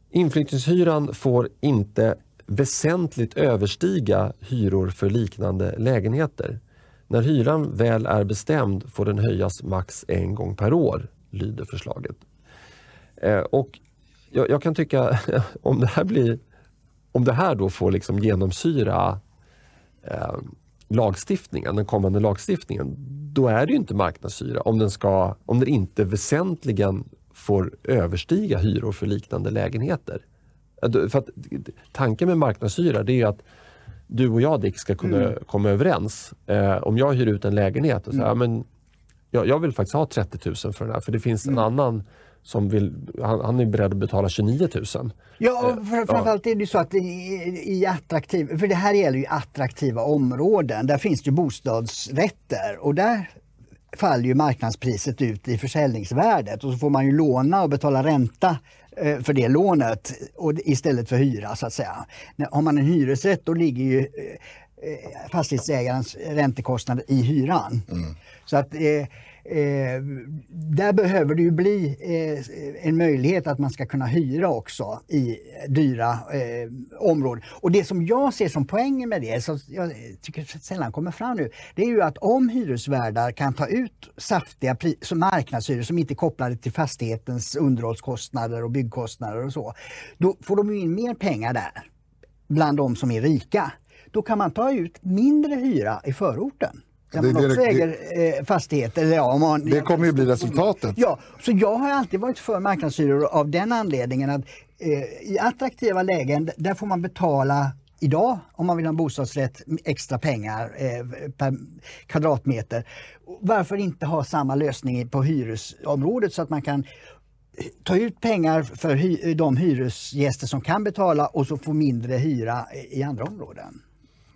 Inflyttningshyran får inte väsentligt överstiga hyror för liknande lägenheter. När hyran väl är bestämd får den höjas max en gång per år, lyder förslaget. Eh, och jag, jag kan tycka, [LAUGHS] om det här blir om det här då får liksom genomsyra eh, lagstiftningen, den kommande lagstiftningen, då är det ju inte marknadshyra om den, ska, om den inte väsentligen får överstiga hyror för liknande lägenheter. För att, tanken med marknadshyra det är att du och jag Dick ska kunna komma överens. Eh, om jag hyr ut en lägenhet och säger ja, men jag, jag vill faktiskt ha 30 000 för den här för det finns en annan som vill, han, han är beredd att betala 29 000. Ja, och för, framförallt är det så att i, i attraktiv, för det här gäller ju attraktiva områden. Där finns det ju bostadsrätter och där faller ju marknadspriset ut i försäljningsvärdet och så får man ju låna och betala ränta eh, för det lånet och istället för hyra så att säga. Har man en hyresrätt då ligger ju eh, fastighetsägarens räntekostnader i hyran. Mm. Så att eh, där behöver det ju bli eh, en möjlighet att man ska kunna hyra också i dyra eh, områden. Och det som jag ser som poängen med det, som jag tycker sällan kommer fram nu, det är ju att om hyresvärdar kan ta ut saftiga marknadshyror som inte är kopplade till fastighetens underhållskostnader och byggkostnader och så, då får de in mer pengar där, bland de som är rika. Då kan man ta ut mindre hyra i förorten. Där man också det, äger eh, fastigheter. Ja, man, det kommer ju bli resultatet. Ja, så jag har alltid varit för marknadshyror av den anledningen att eh, i attraktiva lägen där får man betala idag om man vill ha en bostadsrätt extra pengar eh, per kvadratmeter. Varför inte ha samma lösning på hyresområdet så att man kan ta ut pengar för hy de hyresgäster som kan betala och så få mindre hyra i andra områden.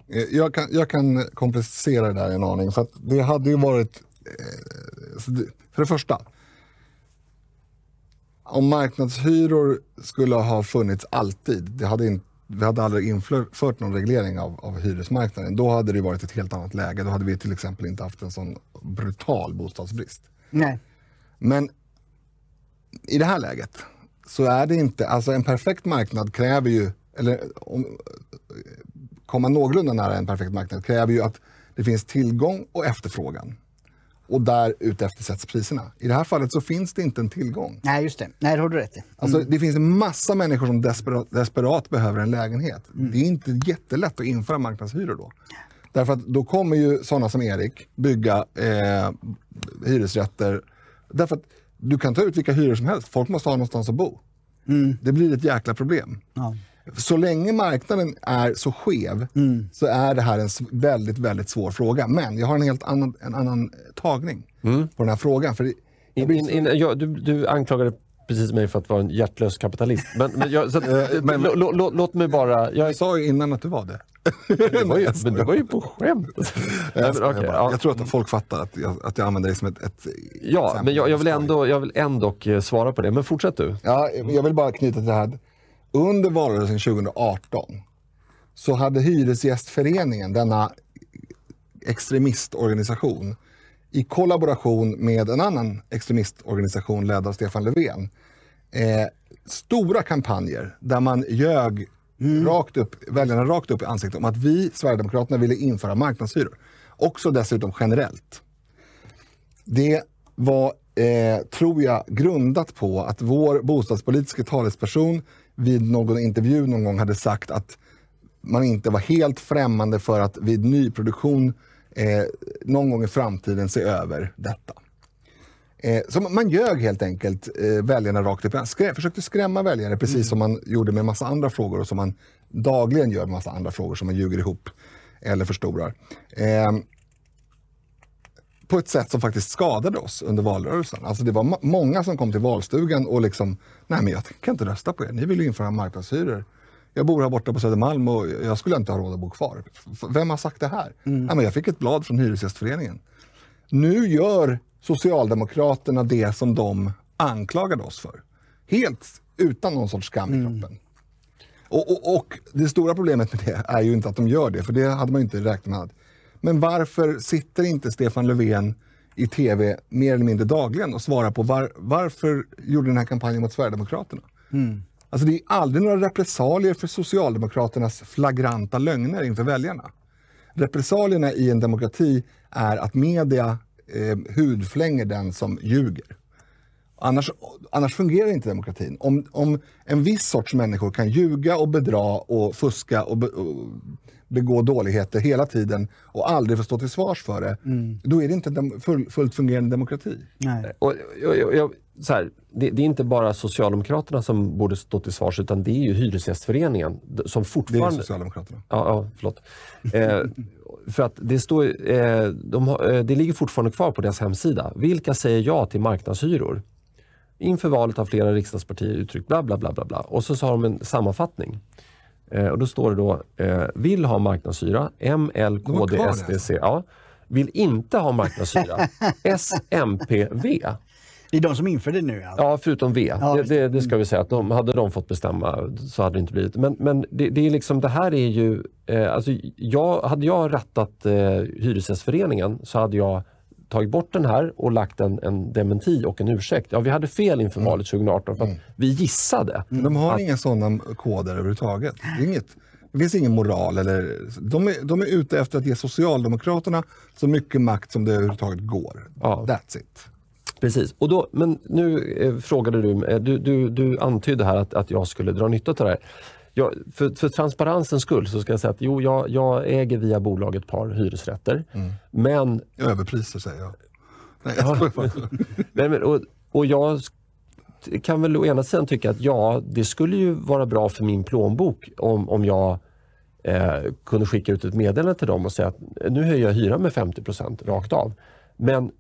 Eh, jag kan, jag kan komplicera det där en aning. För det hade ju varit... Eh, för det första. Om marknadshyror skulle ha funnits alltid, det hade inte, vi hade aldrig infört någon reglering av, av hyresmarknaden, då hade det varit ett helt annat läge. Då hade vi till exempel inte haft en sån brutal bostadsbrist. Nej. Men i det här läget så är det inte, alltså en perfekt marknad kräver ju, eller om, komma någorlunda nära en perfekt marknad kräver ju att det finns tillgång och efterfrågan. Och där utefter sätts priserna. I det här fallet så finns det inte en tillgång. Nej, just det. Nej, det har du rätt i. Mm. Alltså, det finns en massa människor som desperat, desperat behöver en lägenhet. Mm. Det är inte jättelätt att införa marknadshyror då. Därför att då kommer ju sådana som Erik bygga eh, hyresrätter. Därför att du kan ta ut vilka hyror som helst. Folk måste ha någonstans att bo. Mm. Det blir ett jäkla problem. Ja. Så länge marknaden är så skev mm. så är det här en väldigt, väldigt svår fråga. Men jag har en helt annan, en annan tagning mm. på den här frågan. För in, in, in, ja, du, du anklagade precis mig för att vara en hjärtlös kapitalist. Men, men, jag, så, [LAUGHS] men låt mig bara... Jag, jag sa ju innan att du var det. det var ju, [LAUGHS] men det var ju på skämt. jag, men, okay, ja. jag tror att folk fattar att jag, att jag använder det som ett, ett Ja, men jag, jag, vill ändå, jag vill ändå eh, svara på det. Men fortsätt du. Ja, jag vill bara knyta till det här under valrörelsen 2018 så hade Hyresgästföreningen, denna extremistorganisation, i kollaboration med en annan extremistorganisation ledd av Stefan Löfven, eh, stora kampanjer där man ljög mm. rakt upp, väljarna rakt upp i ansiktet om att vi, Sverigedemokraterna, ville införa marknadshyror. Också dessutom generellt. Det var, eh, tror jag, grundat på att vår bostadspolitiska talesperson vid någon intervju någon gång hade sagt att man inte var helt främmande för att vid nyproduktion eh, någon gång i framtiden se över detta. Eh, så man ljög helt enkelt eh, väljarna rakt upp. Skrä, försökte skrämma väljare precis mm. som man gjorde med massa andra frågor och som man dagligen gör med massa andra frågor som man ljuger ihop eller förstorar. Eh, på ett sätt som faktiskt skadade oss under valrörelsen. Alltså det var många som kom till valstugan och liksom, nej men jag kan inte rösta på er, ni vill ju införa marknadshyror. Jag bor här borta på Södermalm och jag skulle inte ha råd att bo kvar. Vem har sagt det här? Mm. Nej, men jag fick ett blad från Hyresgästföreningen. Nu gör Socialdemokraterna det som de anklagade oss för. Helt utan någon sorts skam i mm. kroppen. Mm. Och, och, och, det stora problemet med det är ju inte att de gör det, för det hade man inte räknat med. Men varför sitter inte Stefan Löfven i tv mer eller mindre dagligen och svarar på var, varför gjorde den här kampanjen mot Sverigedemokraterna? Mm. Alltså det är aldrig några repressalier för Socialdemokraternas flagranta lögner inför väljarna. Repressalierna i en demokrati är att media eh, hudflänger den som ljuger. Annars, annars fungerar inte demokratin. Om, om en viss sorts människor kan ljuga och bedra och fuska och, be, och begå dåligheter hela tiden och aldrig få stå till svars för det, mm. då är det inte en full, fullt fungerande demokrati. Nej. Och, jag, jag, så här, det, det, är inte bara Socialdemokraterna som borde stå till svars, utan det är ju Hyresgästföreningen som fortfarande... Det är Socialdemokraterna. Ja, ja förlåt. eh, för att det, står, eh, de, eh, det ligger fortfarande kvar på deras hemsida. Vilka säger ja till marknadshyror? inför valet har flera riksdagspartier uttryckt bla bla bla bla bla. Och så, så har de en sammanfattning. Eh, och då står det då, eh, vill ha marknadshyra, M, L, De har KD, kvar det SD, alltså. Ja. Vill inte ha marknadshyra, [LAUGHS] S, MP, V. Det är de som inför det nu. Alltså. Ja, förutom V. Ja, det, det, det ska vi säga att de, hade de fått bestämma så hade det inte blivit. Men, men det, det, är liksom, det här är ju... Eh, alltså jag, hade jag rättat eh, Hyresgästföreningen så hade jag tagit bort den här och lagt en, en dementi och en ursäkt. Ja, vi hade fel inför Mm. valet 2018 för att vi gissade. De har inga sådana koder överhuvudtaget. Det, inget, det finns ingen moral. Eller, de, är, de är ute efter att ge Socialdemokraterna så mycket makt som det överhuvudtaget går. Ja. That's it. Precis. Och då, men nu eh, frågade du, eh, du, du, du antydde här att, att jag skulle dra nytta av det här. Jag, för, för transparensens skull så ska jag säga att jo, jag, jag äger via bolag ett par hyresrätter. Men Överpriser säger jag. Nej, jag. [LAUGHS] Nej, men, och, och jag kan väl å ena sidan tycka att ja, det skulle ju vara bra för min plånbok om, om jag eh, kunde skicka ut ett meddelande till dem och säga att nu höjer jag hyran med 50% rakt av. Men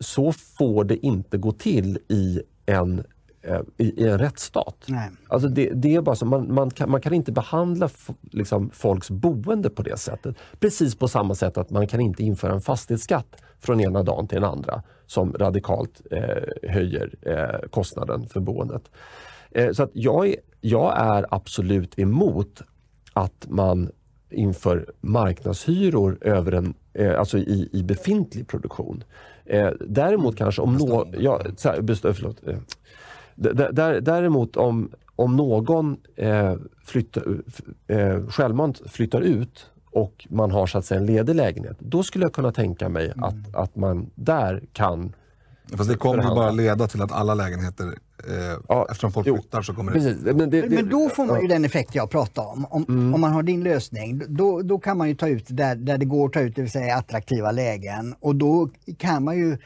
så får det inte gå till i en, i, i en rättsstat. Nej. Alltså det, det är bara så, man, man, kan, man kan inte behandla liksom, folks boende på det sättet. Precis på samma sätt att man kan inte införa en fastighetsskatt från ena dagen till den andra som radikalt eh, höjer eh, kostnaden för boendet. Eh, så att jag, är, jag är absolut emot att man inför marknadshyror över en, eh, alltså i, i befintlig produktion. Eh, däremot kanske om någon... Ja, förlåt. Däremot om, om någon eh, flyttar, eh, självmant flyttar ut och man har så att säga en ledig lägenhet, då skulle jag kunna tänka mig att, att man där kan... Fast det kommer ju Förhandla. bara leda till att alla lägenheter, eh, Ja, eftersom folk jo, flyttar så kommer det... Precis, men, det, det, Men då får man ju den effekt jag pratade om. Om, Mm. om man har din lösning, då, då kan man ju ta ut där, där det går att ta ut, det vill säga attraktiva lägen. Och då kan man ju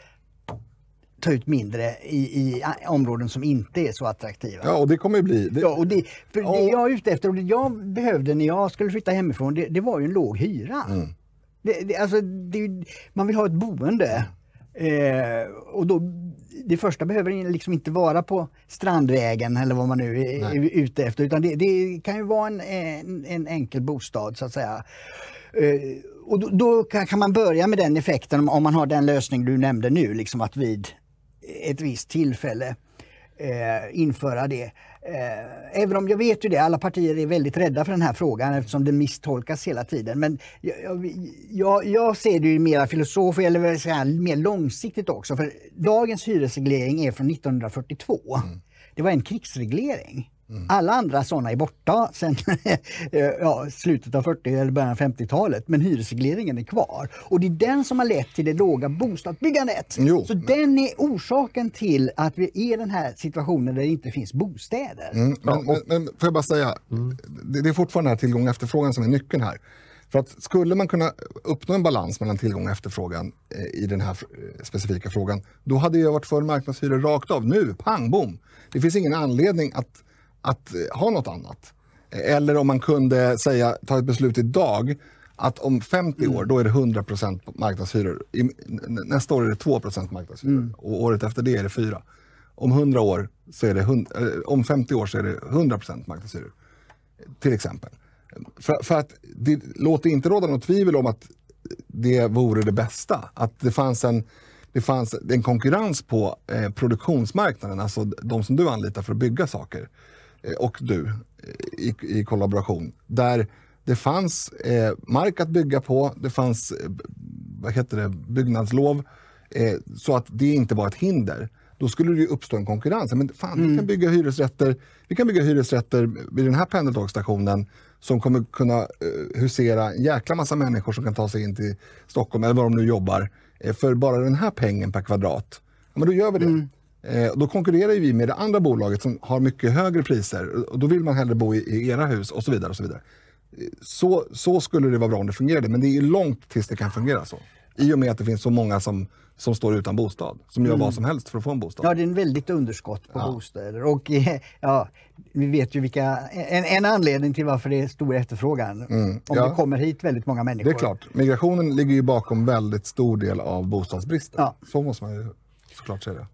ta ut mindre i, i områden som inte är så attraktiva. Ja, och det kommer bli... Det, Ja, och det, för Ja. det jag är ute efter och det jag behövde när jag skulle flytta hemifrån, det, det var ju en låg hyra. Mm. Det, det, alltså, man vill ha ett boende. Eh, och då, det första behöver liksom inte vara på Strandvägen eller vad man nu är, är ute efter utan det, det kan ju vara en, en, en enkel bostad så att säga. Eh, och då, då kan, man börja med den effekten om, om man har den lösning du nämnde nu, liksom att vid ett visst tillfälle eh, införa det. Eh, även om jag vet ju det, alla partier är väldigt rädda för den här frågan eftersom den misstolkas hela tiden. Men jag, jag, jag, ser det ju mer filosofiskt eller säga, mer långsiktigt också. För dagens hyresreglering är från 1942. Det var en krigsreglering. Alla andra sådana är borta sedan [LAUGHS] ja, slutet av 40 eller början av 50-talet. Men hyresregleringen är kvar. Och det är den som har lett till det låga bostadsbyggandet. Jo, Så den är orsaken till att vi är i den här situationen där det inte finns bostäder. Mm, men, men, men får jag bara säga, det, det är fortfarande här tillgång och efterfrågan som är nyckeln här. För att skulle man kunna uppnå en balans mellan tillgång och efterfrågan eh, i den här eh, specifika frågan, då hade jag varit för marknadshyror rakt av. Nu, pang bom! Det finns ingen anledning att, att eh, ha något annat. Eller om man kunde säga, ta ett beslut idag, att om 50 år då är det 100% marknadshyror. I, nästa år är det 2% marknadshyror och året efter det är det 4. Om 100 år så är det, hund- eh, om 50 år så är det 100% marknadshyror. Till exempel. För, för att det låter inte råda något tvivel om att det vore det bästa. Att det fanns en, det fanns en konkurrens på eh, produktionsmarknaden, alltså de som du anlitar för att bygga saker och du eh, i, i kollaboration. Där det fanns eh, mark att bygga på, det fanns eh, vad heter det, byggnadslov eh, så att det inte var ett hinder. Då skulle det ju uppstå en konkurrens. Men fan, vi, kan bygga hyresrätter, vi kan bygga hyresrätter vid den här pendeltågsstationen som kommer kunna eh, husera en jäkla massa människor som kan ta sig in till Stockholm eller var de nu jobbar eh, för bara den här pengen per kvadrat. Ja, men då gör vi det. Eh, då konkurrerar vi med det andra bolaget som har mycket högre priser och då vill man hellre bo i, i era hus och så vidare. och så vidare. Eh, Så, så skulle det vara bra om det fungerade, men det är långt tills det kan fungera så. I och med att det finns så många som, som står utan bostad, som gör vad som helst för att få en bostad. Ja, det är en väldigt underskott på bostäder. Och eh, ja, vi vet ju vilka, en, en anledning till varför det är stor efterfrågan. om Mm, ja. det kommer hit väldigt många människor. Det är klart, migrationen ligger ju bakom väldigt stor del av bostadsbristen. Ja. Så måste man ju såklart säga det.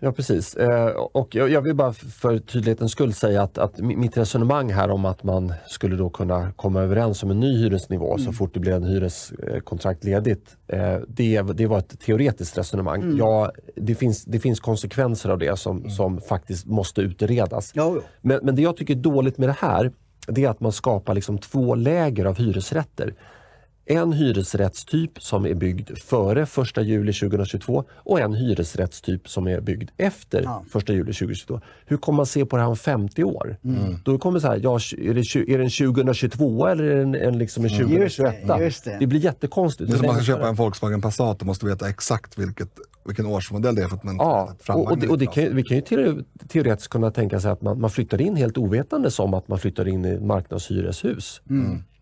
Ja, precis. Eh, och jag vill bara för tydlighetens skull säga att, att mi- mitt resonemang här om att man skulle då kunna komma överens om en ny hyresnivå så fort det blir en hyreskontrakt ledigt. Eh, det, det var ett teoretiskt resonemang. Ja, det, finns, det finns konsekvenser av det som, som faktiskt måste utredas. Jo. Men, men det jag tycker är dåligt med det här, det är att man skapar liksom två läger av hyresrätter. En hyresrättstyp som är byggd före 1 juli 2022 och en hyresrättstyp som är byggd efter Ja. 1 juli 2022. Hur kommer man se på det här om 50 år? Då kommer det så här, ja, är, det, är det en 2022 eller är det en, en, liksom en 2021? Just det, just det. blir jättekonstigt. Det är som man ska köpa en Volkswagen Passat och måste veta exakt vilket, vilken årsmodell det är för att man Ja, och, och, det, och det kan, vi kan ju teore- teoretiskt kunna tänka sig att man, man flyttar in helt ovetandes om att man flyttar in i ett marknadshyreshus.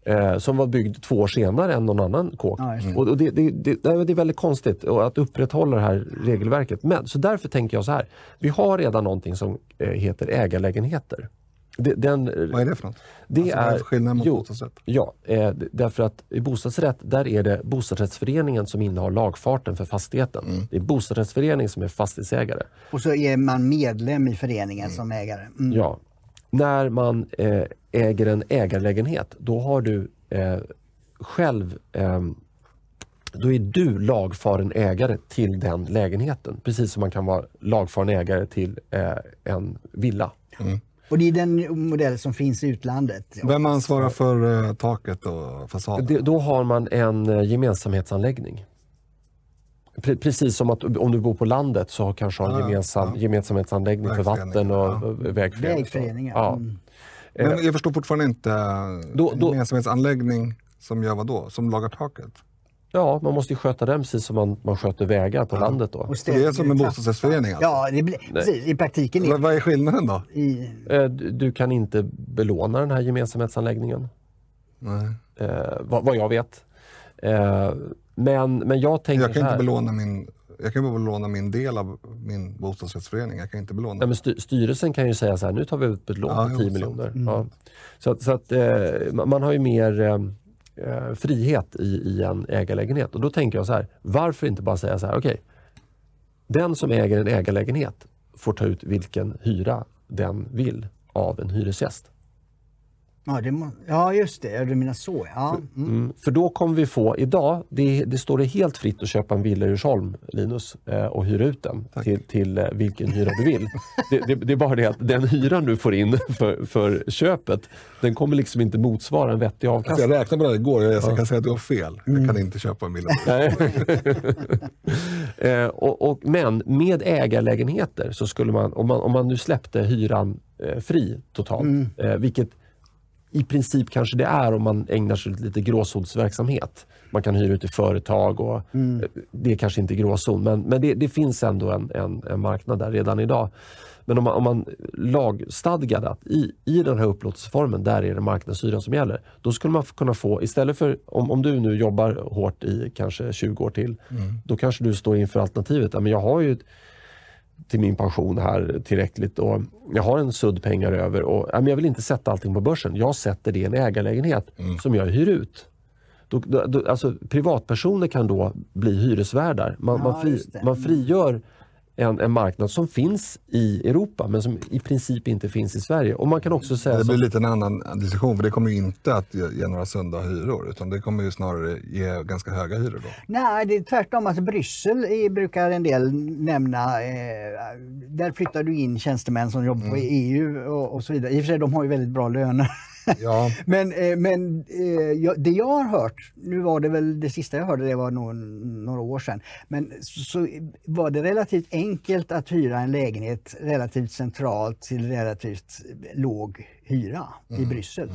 Eh, som var byggd två år senare än någon annan kåk. Det. och, det, det, det, det är väldigt konstigt att upprätthålla det här regelverket. Men, så därför tänker jag så här. Vi har redan någonting som eh, heter ägarlägenheter. Den, Vad är det för något? det Alltså, vad är är, skillnaden mot jo, bostadsrätt? Ja, eh, därför att i bostadsrätt där är det bostadsrättsföreningen som innehar lagfarten för fastigheten. Mm. Det är bostadsrättsföreningen som är fastighetsägare. Och så är man medlem i föreningen som ägare. Mm. Ja. När man eh, äger en ägarlägenhet, då har du eh, själv ehm, då är du lagfaren ägare till den lägenheten. Precis som man kan vara lagfaren ägare till eh, en villa. Och det är den modell som finns i utlandet. Vem ansvarar för eh, taket och fasaden? Det, då har man en eh, gemensamhetsanläggning. Pre- precis som att om du bor på landet så har kanske har en Ja, gemensam, ja. gemensamhetsanläggning för vatten och och vägförening. Vägföreningar. Ja. Mm. Men jag förstår fortfarande inte. eh, Då- då- gemensamhetsanläggning som gör vad då? Som lagar taket? ja, man måste ju sköta den precis som man, man sköter vägar på landet. Då. Och det är som en bostadsrättsförening alltså? Ja, det blir, precis, i praktiken. Är, vad är skillnaden då? i, Eh, Du du kan inte belåna den här gemensamhetsanläggningen, Nej. eh, vad, vad jag vet. Eh, men, men jag tänker Jag kan inte belåna min, jag kan bara belåna min del av min bostadsrättsförening. Jag kan inte belåna. Nej, men styr, styrelsen kan ju säga så här, nu tar vi ut ett lån på jo, 10 sant. miljoner. Ja. Så att, så att, eh, ma- man har ju mer eh, eh, frihet i, i en ägarlägenhet. Och då tänker jag så här, varför inte bara säga så här, okej. den som äger en ägarlägenhet får ta ut vilken hyra den vill av en hyresgäst. Ja, det må, ja, just det. Du menar så. Ja. Mm. Mm. För då kommer vi få, idag, det, det står det helt fritt att köpa en villa i Djursholm, Linus, eh, och hyra ut den till, till eh, vilken hyra du vill. det, det, det är bara det att den hyran du får in för, för köpet, den kommer liksom inte motsvara en vettig avkastning. jag räknade på det igår jag kan säga att du har fel. Jag kan inte köpa en villa. Eh, och, och, men med ägarlägenheter så skulle man, om man, om man nu släppte hyran eh, fri totalt, eh, vilket i princip kanske det är om man ägnar sig åt lite gråzonsverksamhet. Man kan hyra ut till företag och eh, det är kanske inte gråzon, men, men det, det finns ändå en, en, en marknad där redan idag. Men om man, om man lagstadgade att i, i den här upplåtelseformen, där är det marknadshyran som gäller. Då skulle man kunna få, istället för, om, om du nu jobbar hårt i kanske 20 år till, då kanske du står inför alternativet, men jag har ju till min pension här tillräckligt och jag har en sudd pengar över och men jag vill inte sätta allting på börsen. Jag sätter det i en ägarlägenhet som jag hyr ut. Då, då, alltså, privatpersoner kan då bli hyresvärdar. Man, Ja, man, fri, man frigör en, en marknad som finns i Europa men som i princip inte finns i Sverige. Och man kan också säga Det blir lite en annan diskussion för det kommer ju inte att ge, några sunda hyror utan det kommer ju snarare ge ganska höga hyror då. Nej, det är tvärtom. Alltså Bryssel är, brukar en del nämna. Eh, där flyttar du in tjänstemän som jobbar på EU och, och så vidare. I och för sig, de har ju väldigt bra löner. Ja, [LAUGHS] Men, eh, men eh, det jag har hört, nu var det väl det sista jag hörde, det var nog några år sedan. Men så, var det relativt enkelt att hyra en lägenhet relativt centralt till relativt låg hyra i Bryssel.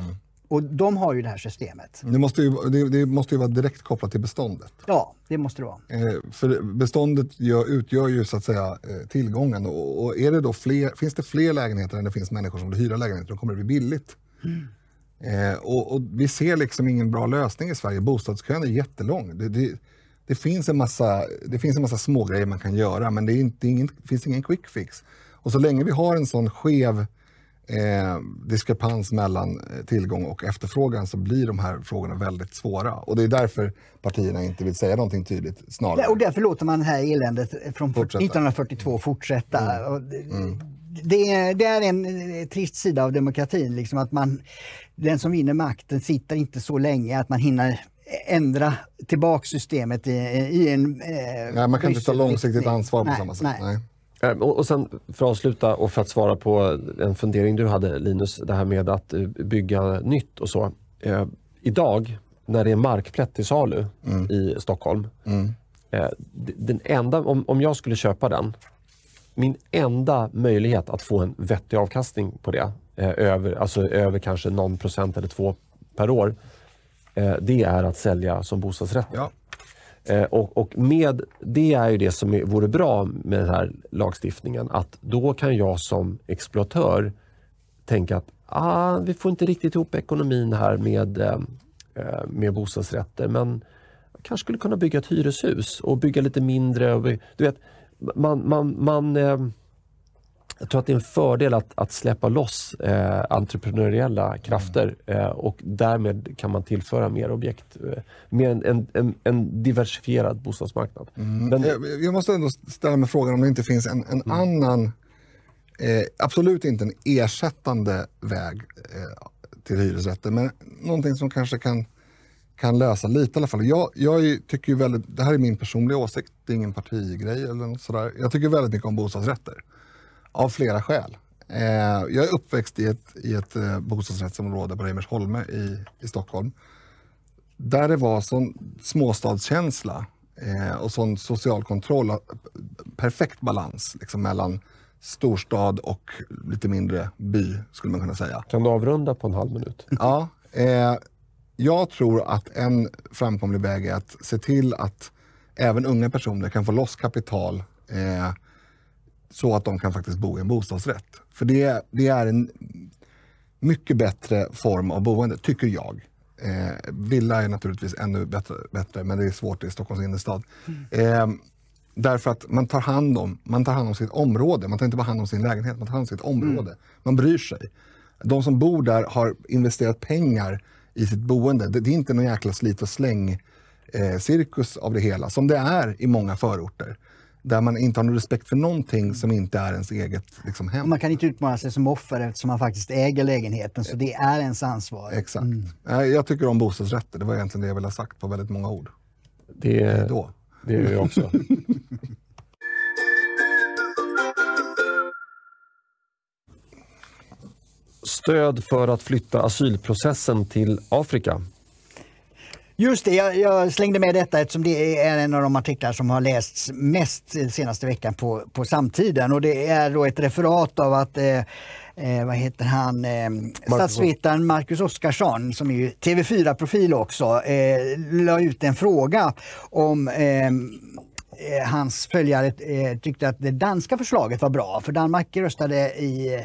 Och de har ju det här systemet. det måste, ju, det, det måste ju vara direkt kopplat till beståndet. Ja, det måste det vara. Eh, för beståndet gör, utgör ju så att säga tillgången och, och är det då fler, finns det fler lägenheter än det finns människor som vill hyra lägenheter, då kommer det bli billigt. Eh, och, och vi ser liksom ingen bra lösning i Sverige. Bostadskön är jättelång. Det, det, det, finns en massa, det finns en massa små grejer man kan göra men det, inte, ingen, finns ingen quick fix. Och så länge vi har en sån skev eh, diskrepans mellan eh, tillgång och efterfrågan så blir de här frågorna väldigt svåra. Och det är därför partierna inte vill säga någonting tydligt snarare. Och därför låter man det här eländet från Fortsätta. 1942 fortsätta. Och det, det, är, det är en eh, trist sida av demokratin, liksom att man, den som vinner makten sitter inte så länge att man hinner ändra tillbaka systemet i, i en... Eh, Nej, man kan inte ta långsiktigt ansvar på Nej, samma sätt. nej. Nej. Eh, Och, sen för att avsluta och för att svara på en fundering du hade Linus, det här med att eh, bygga nytt och så. Eh, idag när det är markplätt till salu i Stockholm. Eh, d- den enda, om, om jag skulle köpa den, min enda möjlighet att få en vettig avkastning på det, eh, över, alltså över kanske någon procent eller två per år, eh, det är att sälja som bostadsrätt. Ja. Eh, och, och med det är ju det som är, vore bra med den här lagstiftningen. Att då kan jag som exploatör tänka att ah, vi får inte riktigt ihop ekonomin här med, eh, eh, med bostadsrätter. Men jag kanske skulle kunna bygga ett hyreshus och bygga lite mindre. Och, du vet, man, man, man, eh, jag tror att det är en fördel att, att släppa loss eh, entreprenöriella krafter eh, och därmed kan man tillföra mer objekt. Eh, mer en, en, en, diversifierad bostadsmarknad. Men, Jag, jag måste ändå ställa mig frågan om det inte finns en, en annan, eh, absolut inte en ersättande väg eh, till hyresrätter, men någonting som kanske kan, kan lösa lite i alla fall. Jag, jag tycker väldigt, det här är min personliga åsikt, det är ingen partigrej eller något sådär. Jag tycker väldigt mycket om bostadsrätter. Av flera skäl. Eh, jag är uppväxt i ett, i ett eh, bostadsrättsområde på Reimersholme i, i Stockholm. Där det var sån småstadskänsla eh, och sån social kontroll, att- perfekt balans liksom, mellan storstad och lite mindre by skulle man kunna säga. kan du avrunda på en halv minut? [LAUGHS] Ja, eh, jag tror att en framkomlig väg är att se till att även unga personer kan få loss kapital eh, så att de kan faktiskt bo i en bostadsrätt. För det, det är en mycket bättre form av boende, tycker jag. Eh, villa är naturligtvis ännu bättre, bättre, men det är svårt i Stockholms innerstad. Eh, därför att man tar, hand om, man tar hand om sitt område. Man tar inte bara hand om sin lägenhet, man tar hand om sitt område. Man bryr sig. De som bor där har investerat pengar i sitt boende. Det, det är inte någon jäkla slit och släng eh, cirkus av det hela, som det är i många förorter. Där man inte har någon respekt för någonting som inte är ens eget liksom, hem. Man kan inte utmåla sig som offer eftersom man faktiskt äger lägenheten, så det är ens ansvar. Exakt. Eh, Jag tycker om bostadsrätter. Det var egentligen det jag ville ha sagt på väldigt många ord. Det, Då. det gör jag också. [LAUGHS] Stöd för att flytta asylprocessen till Afrika. Just det, jag, jag slängde med detta eftersom det är en av de artiklar som har lästs mest senaste veckan på, på samtiden. Och det är då ett referat av att eh, eh, vad heter han, eh, statsvetaren Marcus Oskarsson, som är ju TV4-profil också, eh, la ut en fråga om eh, eh, hans följare eh, tyckte att det danska förslaget var bra. För Danmark röstade i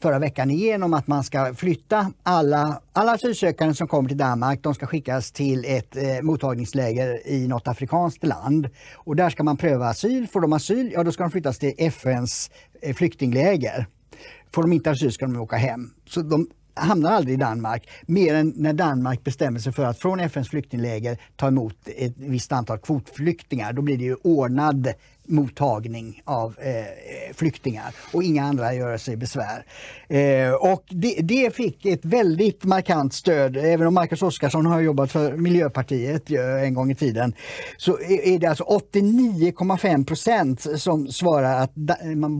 förra veckan igenom att man ska flytta alla, alla asylsökande som kommer till Danmark. De ska skickas till ett eh, mottagningsläger i något afrikanskt land. Och där ska man pröva asyl. Får de asyl, ja då ska de flyttas till FNs eh, flyktingläger. Får de inte asyl ska de åka hem. Så de hamnar aldrig i Danmark, mer än när Danmark bestämmer sig för att från FNs flyktingläger ta emot ett visst antal kvotflyktingar. Då blir det ju ordnad mottagning av eh, flyktingar och inga andra gör sig besvär. Eh, och det, det fick ett väldigt markant stöd, även om Marcus Oskarsson har jobbat för Miljöpartiet en gång i tiden, så är det alltså 89,5 procent som svarar att da, man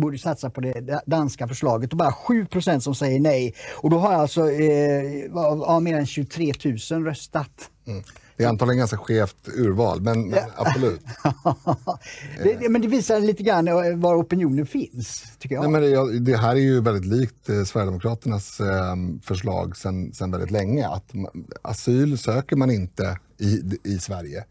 borde satsa på det danska förslaget och bara 7 procent som säger nej. Och då har alltså eh, av, av mer än 23 000 röstat. Mm. Det är antagligen ganska skevt urval, men, men absolut. [LAUGHS] det, men det visar lite grann eh, var opinionen finns, tycker jag. Nej, men det, det här är ju väldigt likt eh, Sverigedemokraternas eh, förslag sen, sen väldigt länge. Att asyl söker man inte i, i Sverige.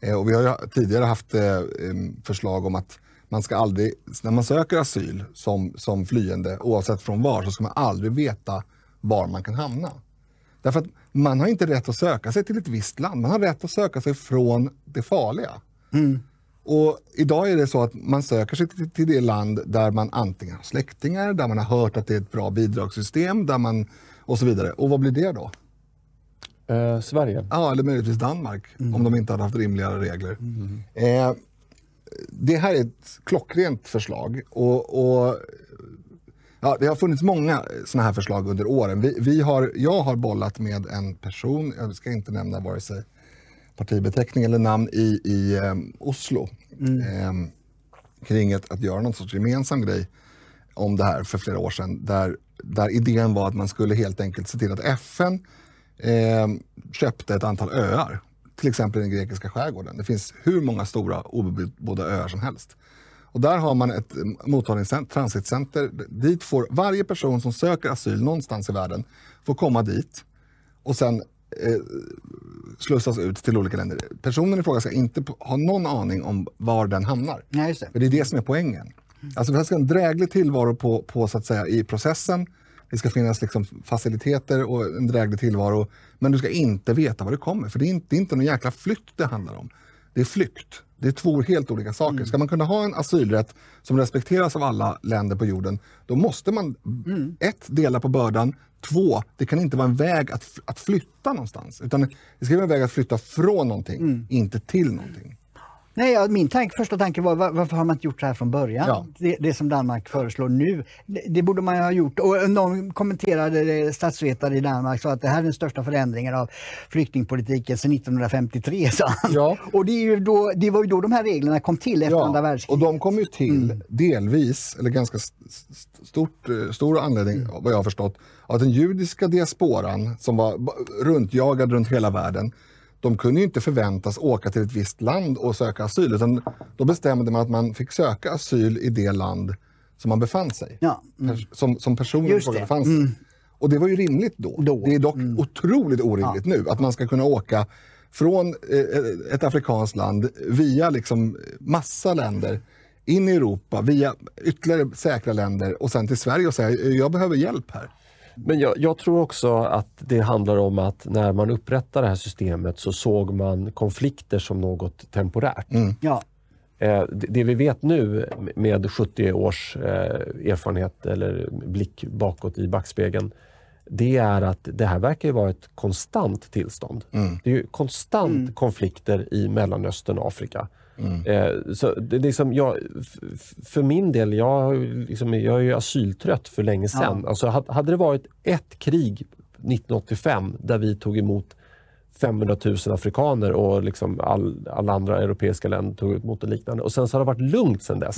Eh, och vi har tidigare haft eh, em, förslag om att man ska aldrig, när man söker asyl som, som flyende, oavsett från var, så ska man aldrig veta var man kan hamna. Därför att man har inte rätt att söka sig till ett visst land. Man har rätt att söka sig från det farliga. Och idag är det så att man söker sig till, till det land där man antingen har släktingar, där man har hört att det är ett bra bidragssystem, där man och så vidare. Och vad blir det då? Eh, Sverige. Ja, eller möjligtvis Danmark, om de inte hade haft rimligare regler. Eh, det här är ett klockrent förslag. Och, och, ja, det har funnits många sådana här förslag under åren. Vi, vi har, jag har bollat med en person, jag ska inte nämna vare sig partibeteckning eller namn, i, i eh, Oslo. Eh, kring ett, att göra någon sorts gemensam grej om det här för flera år sedan. Där, där idén var att man skulle helt enkelt se till att FN eh, köpte ett antal öar. Till exempel i den grekiska skärgården. Det finns hur många stora obebodda öar som helst. Och där har man ett mottagningscenter, transitcenter. Dit får varje person som söker asyl någonstans i världen får komma dit och sen eh, slussas ut till olika länder. Personen i fråga ska inte ha någon aning om var den hamnar. Just det. För det är det som är poängen. Alltså vi ska ha en dräglig tillvaro på, på, så att säga, i processen. Det ska finnas liksom faciliteter och en dräglig tillvaro. Men du ska inte veta var det kommer. För det är inte, det är inte någon jäkla flykt det handlar om. Det är flykt. Det är två helt olika saker. Ska man kunna ha en asylrätt som respekteras av alla länder på jorden, då måste man ett, dela på bördan. Två, det kan inte vara en väg att, att flytta någonstans. Utan det ska vara en väg att flytta från någonting, inte till någonting. Nej, ja, min tanke, första tanke var var, varför har man inte gjort så här från början? Ja. Det, det som Danmark föreslår nu. Det, det borde man ha gjort. Och någon kommenterade, statsvetare i Danmark, sa att det här är den största förändringen av flyktingpolitiken sedan 1953. [LAUGHS] Sa han. Ja. Och det, då, det var ju då de här reglerna kom till efter andra och världskriget. de kom ju till delvis, eller ganska st- st- stort, eh, stor anledning vad jag har förstått, att den judiska diasporan som var runtjagad runt hela världen, de kunde ju inte förväntas åka till ett visst land och söka asyl, utan då bestämde man att man fick söka asyl i det land som man befann sig. Ja, Pers- Som, som personen befann sig. Och det var ju rimligt då. Då. Det är dock otroligt orimligt nu att man ska kunna åka från eh, ett afrikanskt land via liksom massa länder in i Europa, via ytterligare säkra länder och sen till Sverige och säga jag behöver hjälp här. Men jag, jag tror också att det handlar om att när man upprättade det här systemet så såg man konflikter som något temporärt. ja. Eh, det, det vi vet nu med 70 års eh, erfarenhet eller blick bakåt i backspegeln, det är att det här verkar ju vara ett konstant tillstånd. Det är ju konstant konflikter i Mellanöstern och Afrika. Eh, så det, är liksom jag, för min del, jag, liksom, jag är ju asyltrött för länge sedan. Alltså, had- hade det varit ett krig 1985 där vi tog emot 500 000 afrikaner och liksom all, alla andra europeiska länder tog emot en liknande. Och sen så har det varit lugnt sen dess.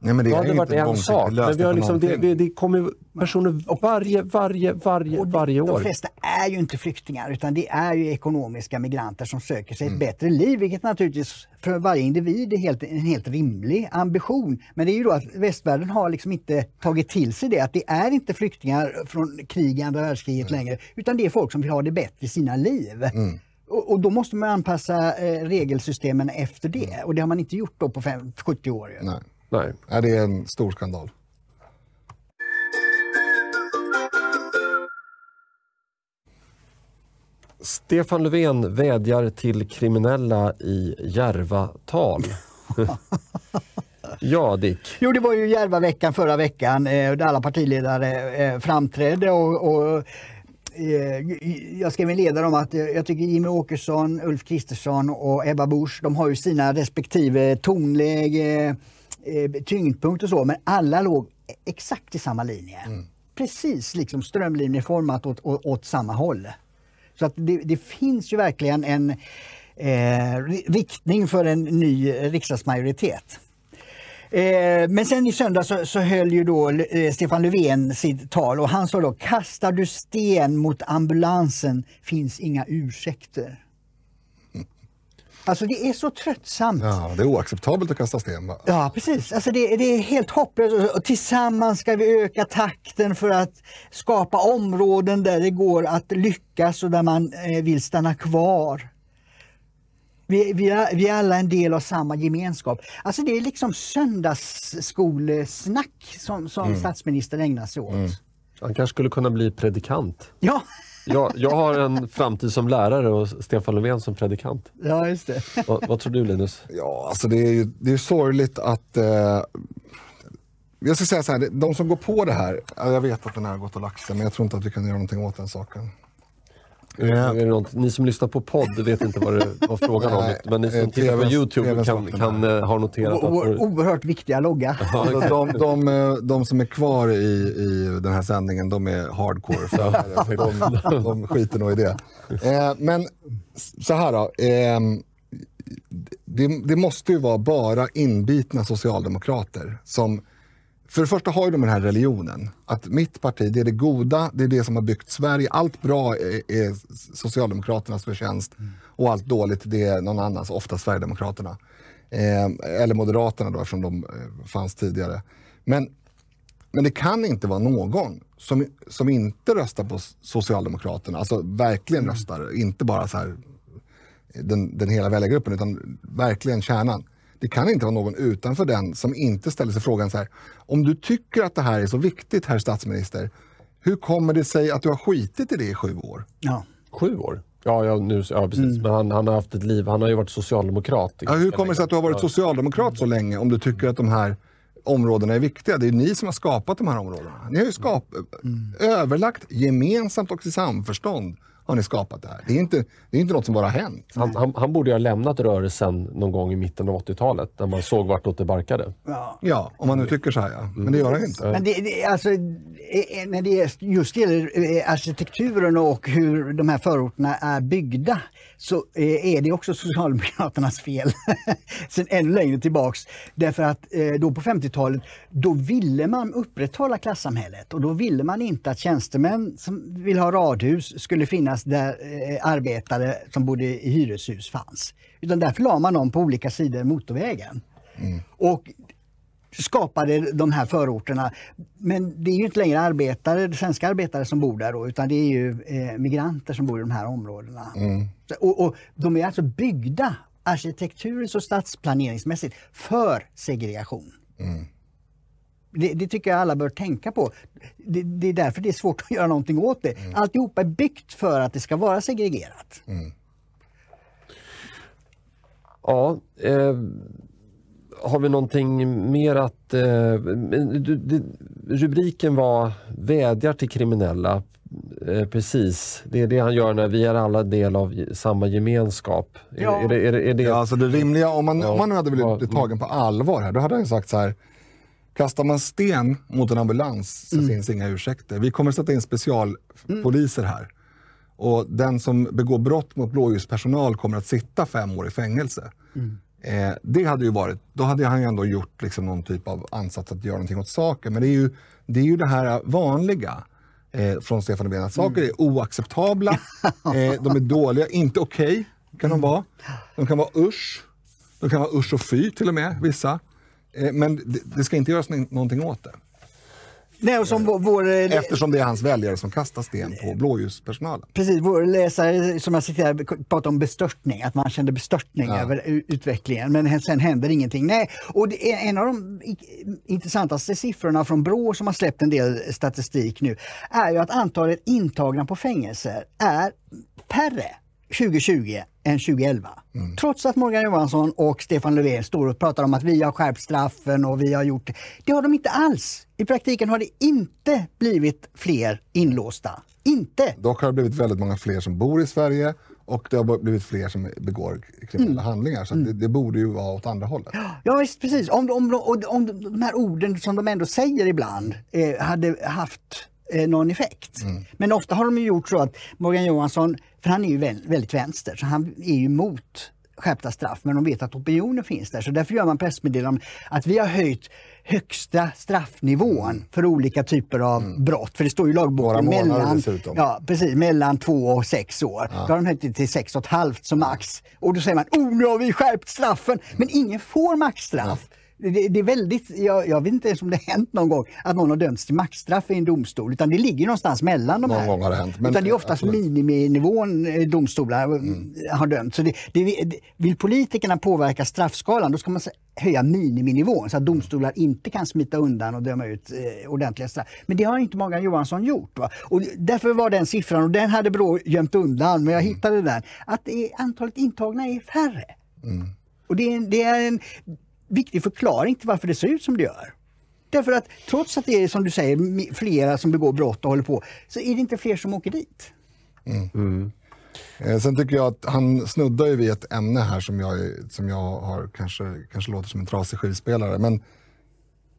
Nej, men det Då är hade ju det varit inte en sak. Men vi har liksom, det, det, det kommer personer varje, varje, varje, varje De år. flesta är ju inte flyktingar utan det är ju ekonomiska migranter som söker sig ett bättre liv vilket naturligtvis för varje individ är helt, en helt rimlig ambition. Men det är ju då att västvärlden har liksom inte tagit till sig det att det är inte flyktingar från krig i andra världskriget längre utan det är folk som vill ha det bättre i sina liv. Och, och då måste man anpassa eh, regelsystemen efter det och det har man inte gjort då på fem, 70 år. Ju. Nej. Nej. Nej, det är en stor skandal. Stefan Löfven vädjar till kriminella i Järvatal. [LAUGHS] ja, Dick. Jo, det var ju Järvaveckan förra veckan eh, där alla partiledare eh, framträdde och, och eh, jag skrev en ledare om att jag tycker Jimmy Åkesson, Ulf Kristersson och Ebba Busch, de har ju sina respektive tonläge, eh, tyngdpunkt och så, men alla låg exakt i samma linje. Precis liksom strömlinjeformat åt, åt, åt samma håll. Så att det, det finns ju verkligen en eh, ri- riktning för en ny riksdagsmajoritet. Eh, men sen i söndag så, så höll ju då eh, Stefan Löfven sitt tal och han sa då kastar du sten mot ambulansen finns inga ursäkter. Alltså det är så tröttsamt. Ja, det är oacceptabelt att kasta sten. va? Ja, precis. Alltså det, det är helt hopplöst. Och Tillsammans ska vi öka takten för att skapa områden där det går att lyckas och där man eh, vill stanna kvar. Vi, vi, är, vi är alla en del av samma gemenskap. Alltså det är liksom söndagsskolesnack som, som statsministern ägnar sig åt. Han kanske skulle kunna bli predikant. Ja, Jag, jag har en framtid som lärare och Stefan Löfven som predikant. Ja, just det. [LAUGHS] Vad, vad tror du Linus? Ja, alltså det är ju det är sorgligt att... Eh, jag ska säga så här, de som går på det här, ja, jag vet att den här har gått och lagt sig, men jag tror inte att vi kan göra någonting åt den saken. Något, ni som lyssnar på podd vet inte vad det var frågan om. Men ni som eh, tittar på Youtube kan, kan eh, ha noterat att Vår oerhört viktiga logga. Alltså, de, de, eh, de som är kvar i, i den här sändningen, de är hardcore följare, så de, de skiter nog i det. Men så här då. Eh, det, det måste ju vara bara inbitna socialdemokrater som för det första har ju de den här religionen. Att mitt parti, det är det goda, det är det som har byggt Sverige. Allt bra är, är Socialdemokraternas förtjänst och allt dåligt det är någon annans, ofta Sverigedemokraterna. Eh, eller Moderaterna då eftersom de eh, fanns tidigare. Men, men det kan inte vara någon som, som inte röstar på Socialdemokraterna, alltså verkligen röstar, inte bara så här den, den hela väljargruppen utan verkligen kärnan. Det kan inte vara någon utanför den som inte ställer sig frågan så här. Om du tycker att det här är så viktigt, herr statsminister, hur kommer det sig att du har skitit i det i sju år? Ja. sju år. Ja, ja, nu, ja precis. Men han, han har haft ett liv. Han har ju varit socialdemokrat. Ja, hur kommer det sig att du har varit socialdemokrat så länge om du tycker att de här områdena är viktiga? Det är ni som har skapat de här områdena. Ni har ju skap överlagt gemensamt och i samförstånd har ni skapat det här. Det är inte, det är inte något som bara har hänt. Han, han, han borde ju ha lämnat rörelsen någon gång i mitten av 80-talet när man såg vartåt det barkade. Ja. Ja, om man nu tycker så här ja. Men det gör han inte. Men det, det, alltså, eh, när det är- just gäller eh, arkitekturen och hur de här förorterna är byggda så eh, är det också Socialdemokraternas fel. [LAUGHS] Sen ännu längre tillbaks. Därför att eh, då på 50-talet då ville man upprätthålla klassamhället och då ville man inte att tjänstemän som vill ha radhus skulle finnas där eh, arbetare som bodde i hyreshus fanns. Utan därför la man dem på olika sidor motorvägen. Och skapade de här förorterna. Men det är ju inte längre arbetare, svenska arbetare som bor där då, utan det är ju eh, migranter som bor i de här områdena. Så, och, och de är alltså byggda arkitekturiskt och stadsplaneringsmässigt för segregation. Det, det tycker jag alla bör tänka på. Det, det är därför det är svårt att [LAUGHS] göra någonting åt det. Alltihopa är byggt för att det ska vara segregerat. Ja, eh, har vi någonting mer att... Eh, rubriken var Vädjar till kriminella. Eh, precis, det är det han gör när vi är alla del av samma gemenskap. Är, Ja. är, det, är, det, är det, Ja, alltså det rimliga, om man, Ja. om man nu hade blivit Ja. blivit tagen på allvar här, då hade han ju sagt så här. Kastar man sten mot en ambulans så Mm. finns inga ursäkter. Vi kommer sätta in specialpoliser här. Och den som begår brott mot blåljuspersonal kommer att sitta fem år i fängelse. Mm. Eh, det hade ju varit, då hade han ju ändå gjort liksom någon typ av ansats att göra någonting åt saken. Men det är ju det, är ju det här vanliga eh, från Stefan Löfven, att saker är oacceptabla, [LAUGHS] eh, de är dåliga, inte okej kan de vara. De kan vara usch, de kan vara usch och fy till och med, vissa. Eh, men det, det ska inte göras nå- någonting åt det. Nej, och som vår, eh, Eftersom det är hans väljare som kastar sten på blåljuspersonalen. Precis, vår läsare som jag citerade pratade om bestörtning, att man kände bestörtning Ja. över utvecklingen men sen händer ingenting. Nej, och det är en av de intressantaste siffrorna från Brå som har släppt en del statistik nu är ju att antalet intagna på fängelser är färre 2020 än 2011. Trots att Morgan Johansson och Stefan Löfven står och pratar om att vi har skärpt straffen och vi har gjort det. Det har de inte alls. I praktiken har det inte blivit fler inlåsta. Inte! Dock har det blivit väldigt många fler som bor i Sverige och det har blivit fler som begår kriminella handlingar. Så att det, det borde ju vara åt andra hållet. Ja visst, precis. Om, om, om, om de här orden som de ändå säger ibland eh, hade haft eh, någon effekt. Men ofta har de gjort så att Morgan Johansson, för han är ju väl, väldigt vänster, så han är ju emot skärpta straff, men de vet att opinionen finns där. Så därför gör man pressmeddelanden att vi har höjt högsta straffnivån för olika typer av brott. För det står ju i lagboken mellan, ja, precis, mellan två och sex år. Då har de höjt det till sex och ett halvt som max. Och då säger man, oh nu har vi skärpt straffen. Men ingen får maxstraff. Det, det är väldigt, jag, jag vet inte ens om det hänt någon gång att någon har dömts till maxstraff i en domstol. Utan det ligger någonstans mellan de Någon här. gång har det hänt, men- utan det är oftast absolut. miniminivån eh, domstolar Mm. har dömt. Så det, det, vill politikerna påverka straffskalan då ska man höja miniminivån så att domstolar inte kan smita undan och döma ut eh, ordentliga straff. Men det har inte Morgan Johansson gjort. Va? Och därför var den siffran, och den hade Brå gömt undan, men jag Mm. hittade den, att antalet intagna är färre. Mm. Och det är, det är en viktig förklaring till varför det ser ut som det gör. Därför att trots att det är som du säger flera som begår brott och håller på, så är det inte fler som åker dit. Eh, sen tycker jag att han snuddar ju vid ett ämne här som jag, som jag har kanske, kanske låter som en trasig skivspelare. Men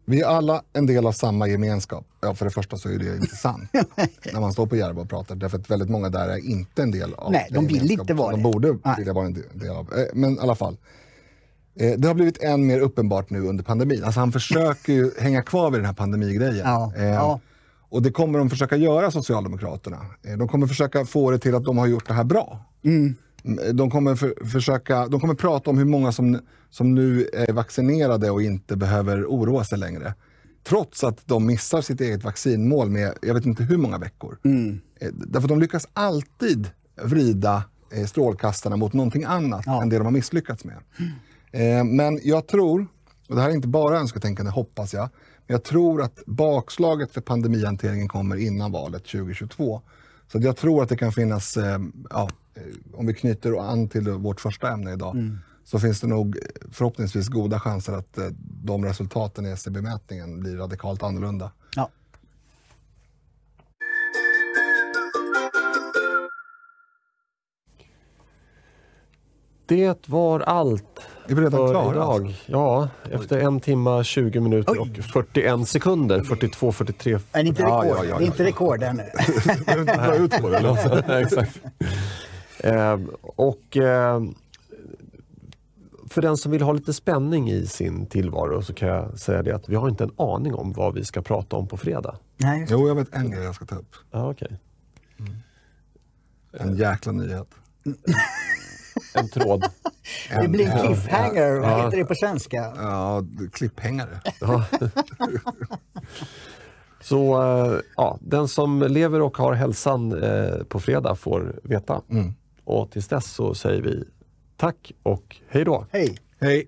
vi är alla en del av samma gemenskap. Ja, för det första så är det inte sant [LAUGHS] när man står på Järva och pratar. Därför att väldigt många där är inte en del av Nej, de vill inte vara det. De borde Nej. vilja vara en del av. Eh, Men i alla fall. Eh, Det har blivit än mer uppenbart nu under pandemin. Alltså han försöker ju hänga kvar vid den här pandemigrejen. Ja, Eh, ja. Och det kommer de försöka göra, Socialdemokraterna. Eh, De kommer försöka få det till att de har gjort det här bra. Mm, De kommer, för, försöka, de kommer prata om hur många som, som nu är vaccinerade och inte behöver oroa sig längre. Trots att de missar sitt eget vaccinmål med jag vet inte hur många veckor. Eh, Därför att de lyckas alltid vrida strålkastarna mot någonting annat Ja. än det de har misslyckats med. Eh, Men jag tror, och det här är inte bara önsketänkande hoppas jag, men jag tror att bakslaget för pandemihanteringen kommer innan valet 2022. Så att jag tror att det kan finnas, eh, ja, eh, om vi knyter an till vårt första ämne idag, så finns det nog förhoppningsvis goda chanser att eh, de resultaten i SCB-mätningen blir radikalt annorlunda. Ja. Det var allt Är vi redan för klara? idag. Ja, efter en timma, 20 minuter Oj. och 41 sekunder. 42, 43. Är det inte Ja, rekord? ja, ja, det är inte ja. rekord ännu. [LAUGHS] Inte dra ut på det. [LAUGHS] Nej, Exakt. Eh, och eh, för den som vill ha lite spänning i sin tillvaro så kan jag säga det att vi har inte en aning om vad vi ska prata om på fredag. Nej. Jo, jag vet en grej jag ska ta upp. Ja, okej. En jäkla nyhet. [LAUGHS] En tråd. [LAUGHS] det blir en cliffhanger, vad Ja. heter det på svenska? Ja, klipphängare. [LAUGHS] Ja. Så eh, ja, den som lever och har hälsan eh, på fredag får veta. Och tills dess så säger vi tack och hej då. Hej! Hej!